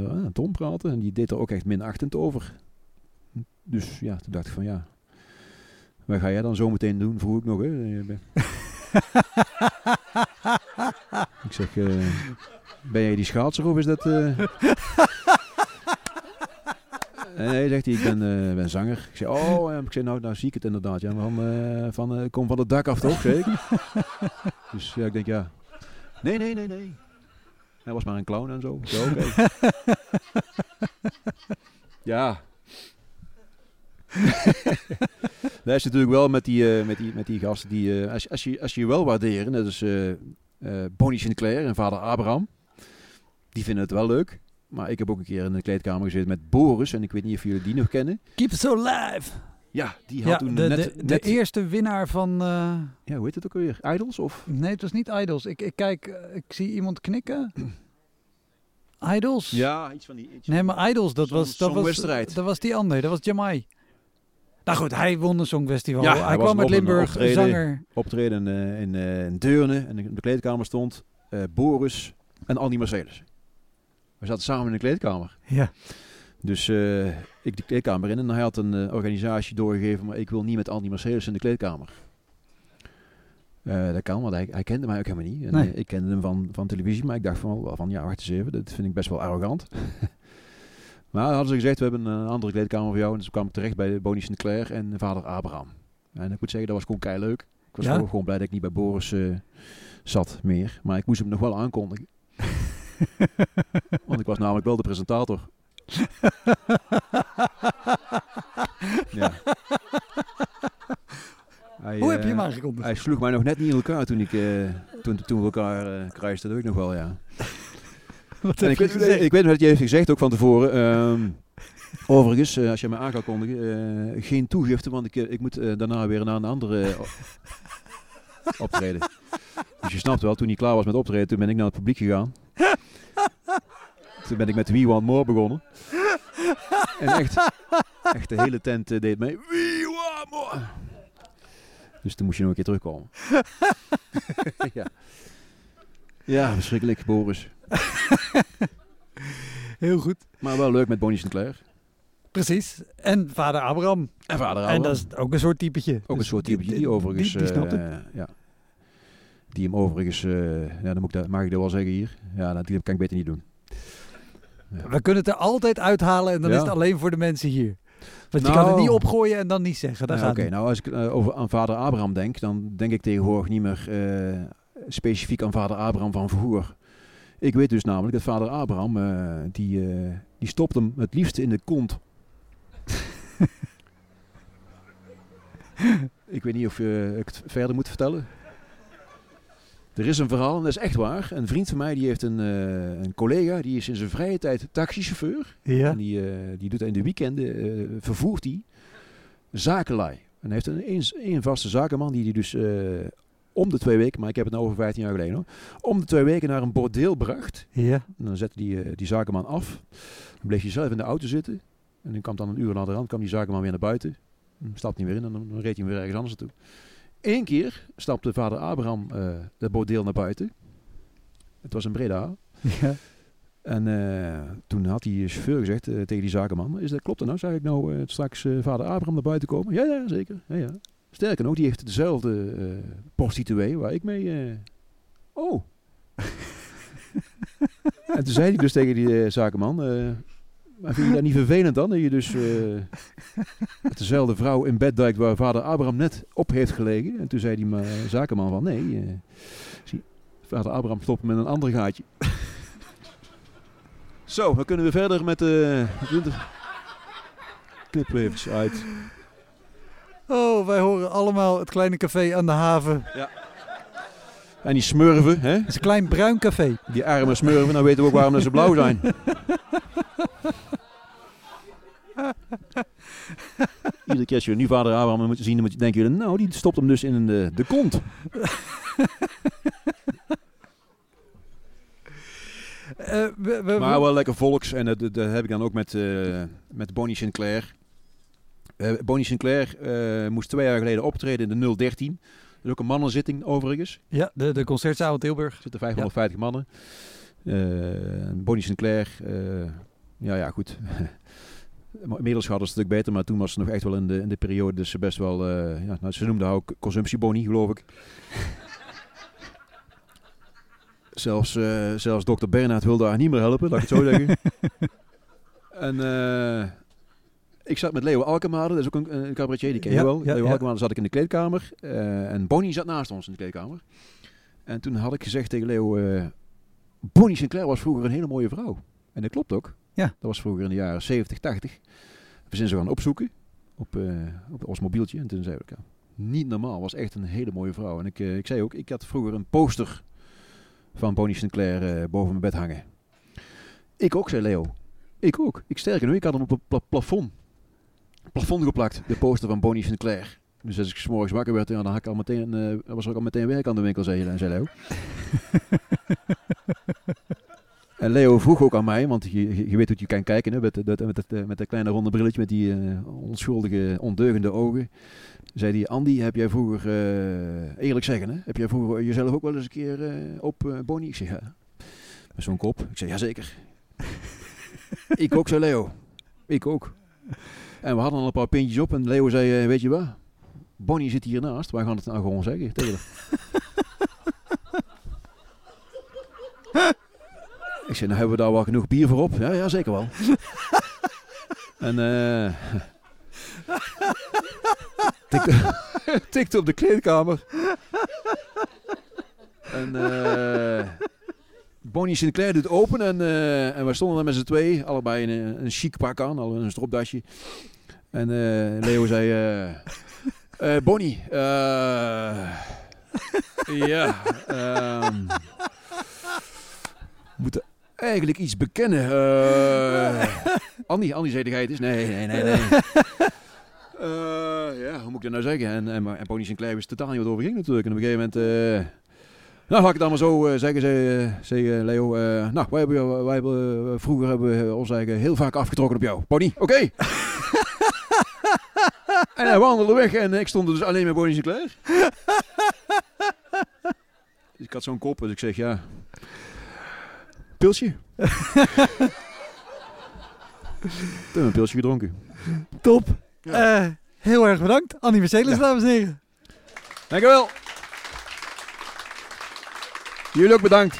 ah, Tom praten. En die deed er ook echt minachtend over. Dus ja, toen dacht ik van ja. Wat ga jij dan zo meteen doen? Vroeg ik nog. Hè. Ik zeg, ben jij die schaatser of is dat... eh? Nee, zegt hij, ik ben, eh, ben zanger. Ik zeg, oh, ik zeg, nou, nou zie ik het inderdaad. Ja, van, eh, van, kom van het dak af toch, zeker? dus ja, ik denk, ja. Nee, nee, nee, nee. Hij was maar een clown en zo. Oké. ja. Dat is natuurlijk wel met die, met die, met die gasten die, als, als, je, als je wel waarderen, dat is eh, Bonnie Sinclair en vader Abraham. Die vinden het wel leuk. Maar ik heb ook een keer in de kleedkamer gezeten met Boris. En ik weet niet of jullie die nog kennen. Keep it so live! Ja, die had Ja, toen de, net... de, de net eerste winnaar van... eh, ja, hoe heet het ook alweer? Idols? Of? nee, het was niet Idols. Ik, ik kijk, eh, ik zie iemand knikken. Idols? Ja, iets van die... Iets Nee, maar Idols, dat Song- was, dat was, dat was die andere, dat was Jamai. Nou goed, hij won een songfestival. Ja, hij, hij kwam uit Limburg, optreden. zanger. optreden eh, in, eh, in Deurne. En in de kleedkamer stond Boris en Andy Mercedes. We zaten samen in de kleedkamer. Ja. Dus eh, ik de kleedkamer in en hij had een eh, organisatie doorgegeven, maar ik wil niet met Andy Mercedes in de kleedkamer. Eh, dat kan, want hij, hij kende mij ook helemaal niet. En, Nee. ik kende hem van, van televisie, maar ik dacht van, van ja, wacht eens even, dat vind ik best wel arrogant. maar hadden ze gezegd, we hebben een andere kleedkamer voor jou. En dus kwam ik terecht bij Bonnie Sinclair en vader Abraham. En ik moet zeggen, dat was gewoon kei leuk. Ik was Ja? gewoon, blij dat ik niet bij Boris zat meer. Maar ik moest hem nog wel aankondigen. Want ik was namelijk wel de presentator. ja. Hij, Hoe heb je eh, hem aangekondigd? Hij sloeg mij nog net niet in elkaar toen, ik, eh, toen, toen we elkaar eh kruisten. Dat weet ik nog wel, ja. Wat En heb ik, je weet, gezegd? ik weet nog dat je heeft gezegd ook van tevoren. ehm, overigens, als je mij aan gaat kondigen, eh, geen toegifte, want ik, ik moet daarna weer naar een andere optreden. Dus je snapt wel, toen hij klaar was met optreden, toen ben ik naar het publiek gegaan. Toen ben ik met We Want More begonnen. En echt, echt de hele tent eh, deed mee. We Want More! Dus toen moest je nog een keer terugkomen. ja. ja, verschrikkelijk, Boris. Heel goed. Maar wel leuk met Bonnie Sinclair. Precies. En vader Abraham. En vader En dat is ook een soort typetje. Ook een Dus soort die- type die, overigens... Die, die snapt het. eh, ja. Die hem overigens... eh, ja, dan moet ik dat, mag ik dat wel zeggen hier. Ja, dat kan ik beter niet doen. We kunnen het er altijd uithalen en dan Ja. is het alleen voor de mensen hier. Want je Nou. kan het niet opgooien en dan niet zeggen. Oké, nou als ik eh, over aan vader Abraham denk, dan denk ik tegenwoordig niet meer specifiek aan vader Abraham van vroeger. Ik weet dus namelijk dat vader Abraham, die, die stopt hem het liefst in de kont. ik weet niet of je ik het verder moet vertellen. Er is een verhaal, en dat is echt waar. Een vriend van mij die heeft een, eh, een collega, die is in zijn vrije tijd taxichauffeur. Ja. En die, eh, die doet in de weekenden, eh, vervoert hij zakenlui. En hij heeft een, een, een vaste zakenman die hij dus eh, om de twee weken, maar ik heb het nou over 15 jaar geleden hoor, om de twee weken naar een bordeel bracht. Ja. En dan zette die, eh, die zakenman af. Dan bleef hij zelf in de auto zitten. En dan kwam dan een uur na de rand, kwam die zakenman weer naar buiten. Dan stapte hij weer in en dan reed hij weer ergens anders naartoe. Eén keer stapte vader Abraham eh het bordeel naar buiten. Het was in Breda. ja. En eh, toen had die chauffeur gezegd eh, tegen die zakenman, is dat klopt er nou? Zou ik nou eh, straks eh, vader Abraham naar buiten komen? Ja, ja, zeker. Ja, ja. Sterker nog, die heeft dezelfde eh prostituee waar ik mee... eh, Oh. en toen zei hij dus tegen die eh, zakenman, eh, maar vind je dat niet vervelend dan? Dat je dus eh, met dezelfde vrouw in bed duikt waar vader Abraham net op heeft gelegen. En toen zei die ma- zakenman van, nee, eh, zie, vader Abraham stopt met een ander gaatje. Zo, dan kunnen we verder met de... Eventjes uit. Oh, wij horen allemaal het kleine café aan de haven. En die smurven, hè? Het is een klein bruin café. Die arme smurven, dan weten we ook waarom ze blauw zijn. Iedere keer als je nu vader Abraham moet zien, dan denken jullie, nou, die stopt hem dus in de, de kont. Eh, we- we- Maar wel lekker volks. En dat, dat heb ik dan ook met, eh, met Bonnie Sinclair. Eh, Bonnie Sinclair moest twee jaar geleden optreden in de 013. Is ook een mannenzitting overigens. ja, de, de concertzaal in Tilburg. Er zitten 550 mannen. Eh, Bonnie Sinclair, eh, ja, ja, goed. Inmiddels gaat het een stuk beter, maar toen was ze nog echt wel in de, in de periode dus ze best wel, eh, ja, nou, ze noemde haar ook consumptiebonnie, geloof ik. zelfs, zelfs dokter Bernhard wilde haar niet meer helpen, laat ik het zo zeggen. en ik zat met Leo Alkemade, dat is ook een, een cabaretier, die ken je Ja, wel. ja, Leo. Alkemade zat ik in de kleedkamer eh, en Bonnie zat naast ons in de kleedkamer. En toen had ik gezegd tegen Leo, eh, Bonnie Sinclair was vroeger een hele mooie vrouw. En dat klopt ook. Ja. Dat was vroeger in de jaren 70, 80. We zijn ze gaan opzoeken op, eh, op ons mobieltje. En toen zei ik, ja, niet normaal. Was echt een hele mooie vrouw. En ik, ik zei ook, ik had vroeger een poster van Bonnie Sinclair boven mijn bed hangen. Ik ook, zei Leo. Ik ook. Ik sterker nog, ik had hem op het pla- plafond. Plafond geplakt, de poster van Bonnie Sinclair. Dus als ik 's morgens wakker werd, ja, dan had ik al meteen, eh, was ook al meteen werk aan de winkel, zei, zei Leo. En Leo vroeg ook aan mij, want je, weet hoe je kan kijken, hè, met, dat, met, dat, eh, met dat kleine ronde brilletje met die eh, onschuldige, ondeugende ogen. Zei hij, Andy, heb jij vroeger, eerlijk zeggen, hè, heb jij vroeger jezelf ook wel eens een keer op Bonnie? Ik zeg, ja, met zo'n kop. Ik zeg, jazeker. ik ook, zei Leo. Ik ook. En we hadden al een paar pintjes op en Leo zei, eh, weet je wat? Bonnie zit hiernaast, wij gaan het nou gewoon zeggen tegen. Ik zei, nou hebben we daar wel genoeg bier voor op? Ja, ja zeker wel. en eh tikte, tikte op de kleedkamer. en eh Bonnie Sinclair doet open en, eh, en we stonden daar met z'n twee, allebei een, een chic pak aan, al een stropdasje. En eh, Leo zei, eh, eh, Bonnie, ja, ehm, we moeten eigenlijk iets bekennen. Andy, Andy zei, het is? Nee, nee, nee, nee. Ja, hoe moet ik dat nou zeggen? En, en, en Bonnie Sinclair totaal niet wat over ging natuurlijk. En op een gegeven moment... nou, ga ik het allemaal zo zeggen, zei, Leo. nou, wij hebben, wij hebben, vroeger hebben we ons eigen heel vaak afgetrokken op jou. Bonnie, oké. en hij wandelde weg en ik stond er dus alleen met Bonnie Sinclair. dus ik had zo'n kop, dus ik zeg, ja... Pilsje. Toen heb een pilsje gedronken. Top. Ja. Eh, heel erg bedankt. Annie Mercedes, Ja. dames en heren. Dankjewel. Jullie ook bedankt.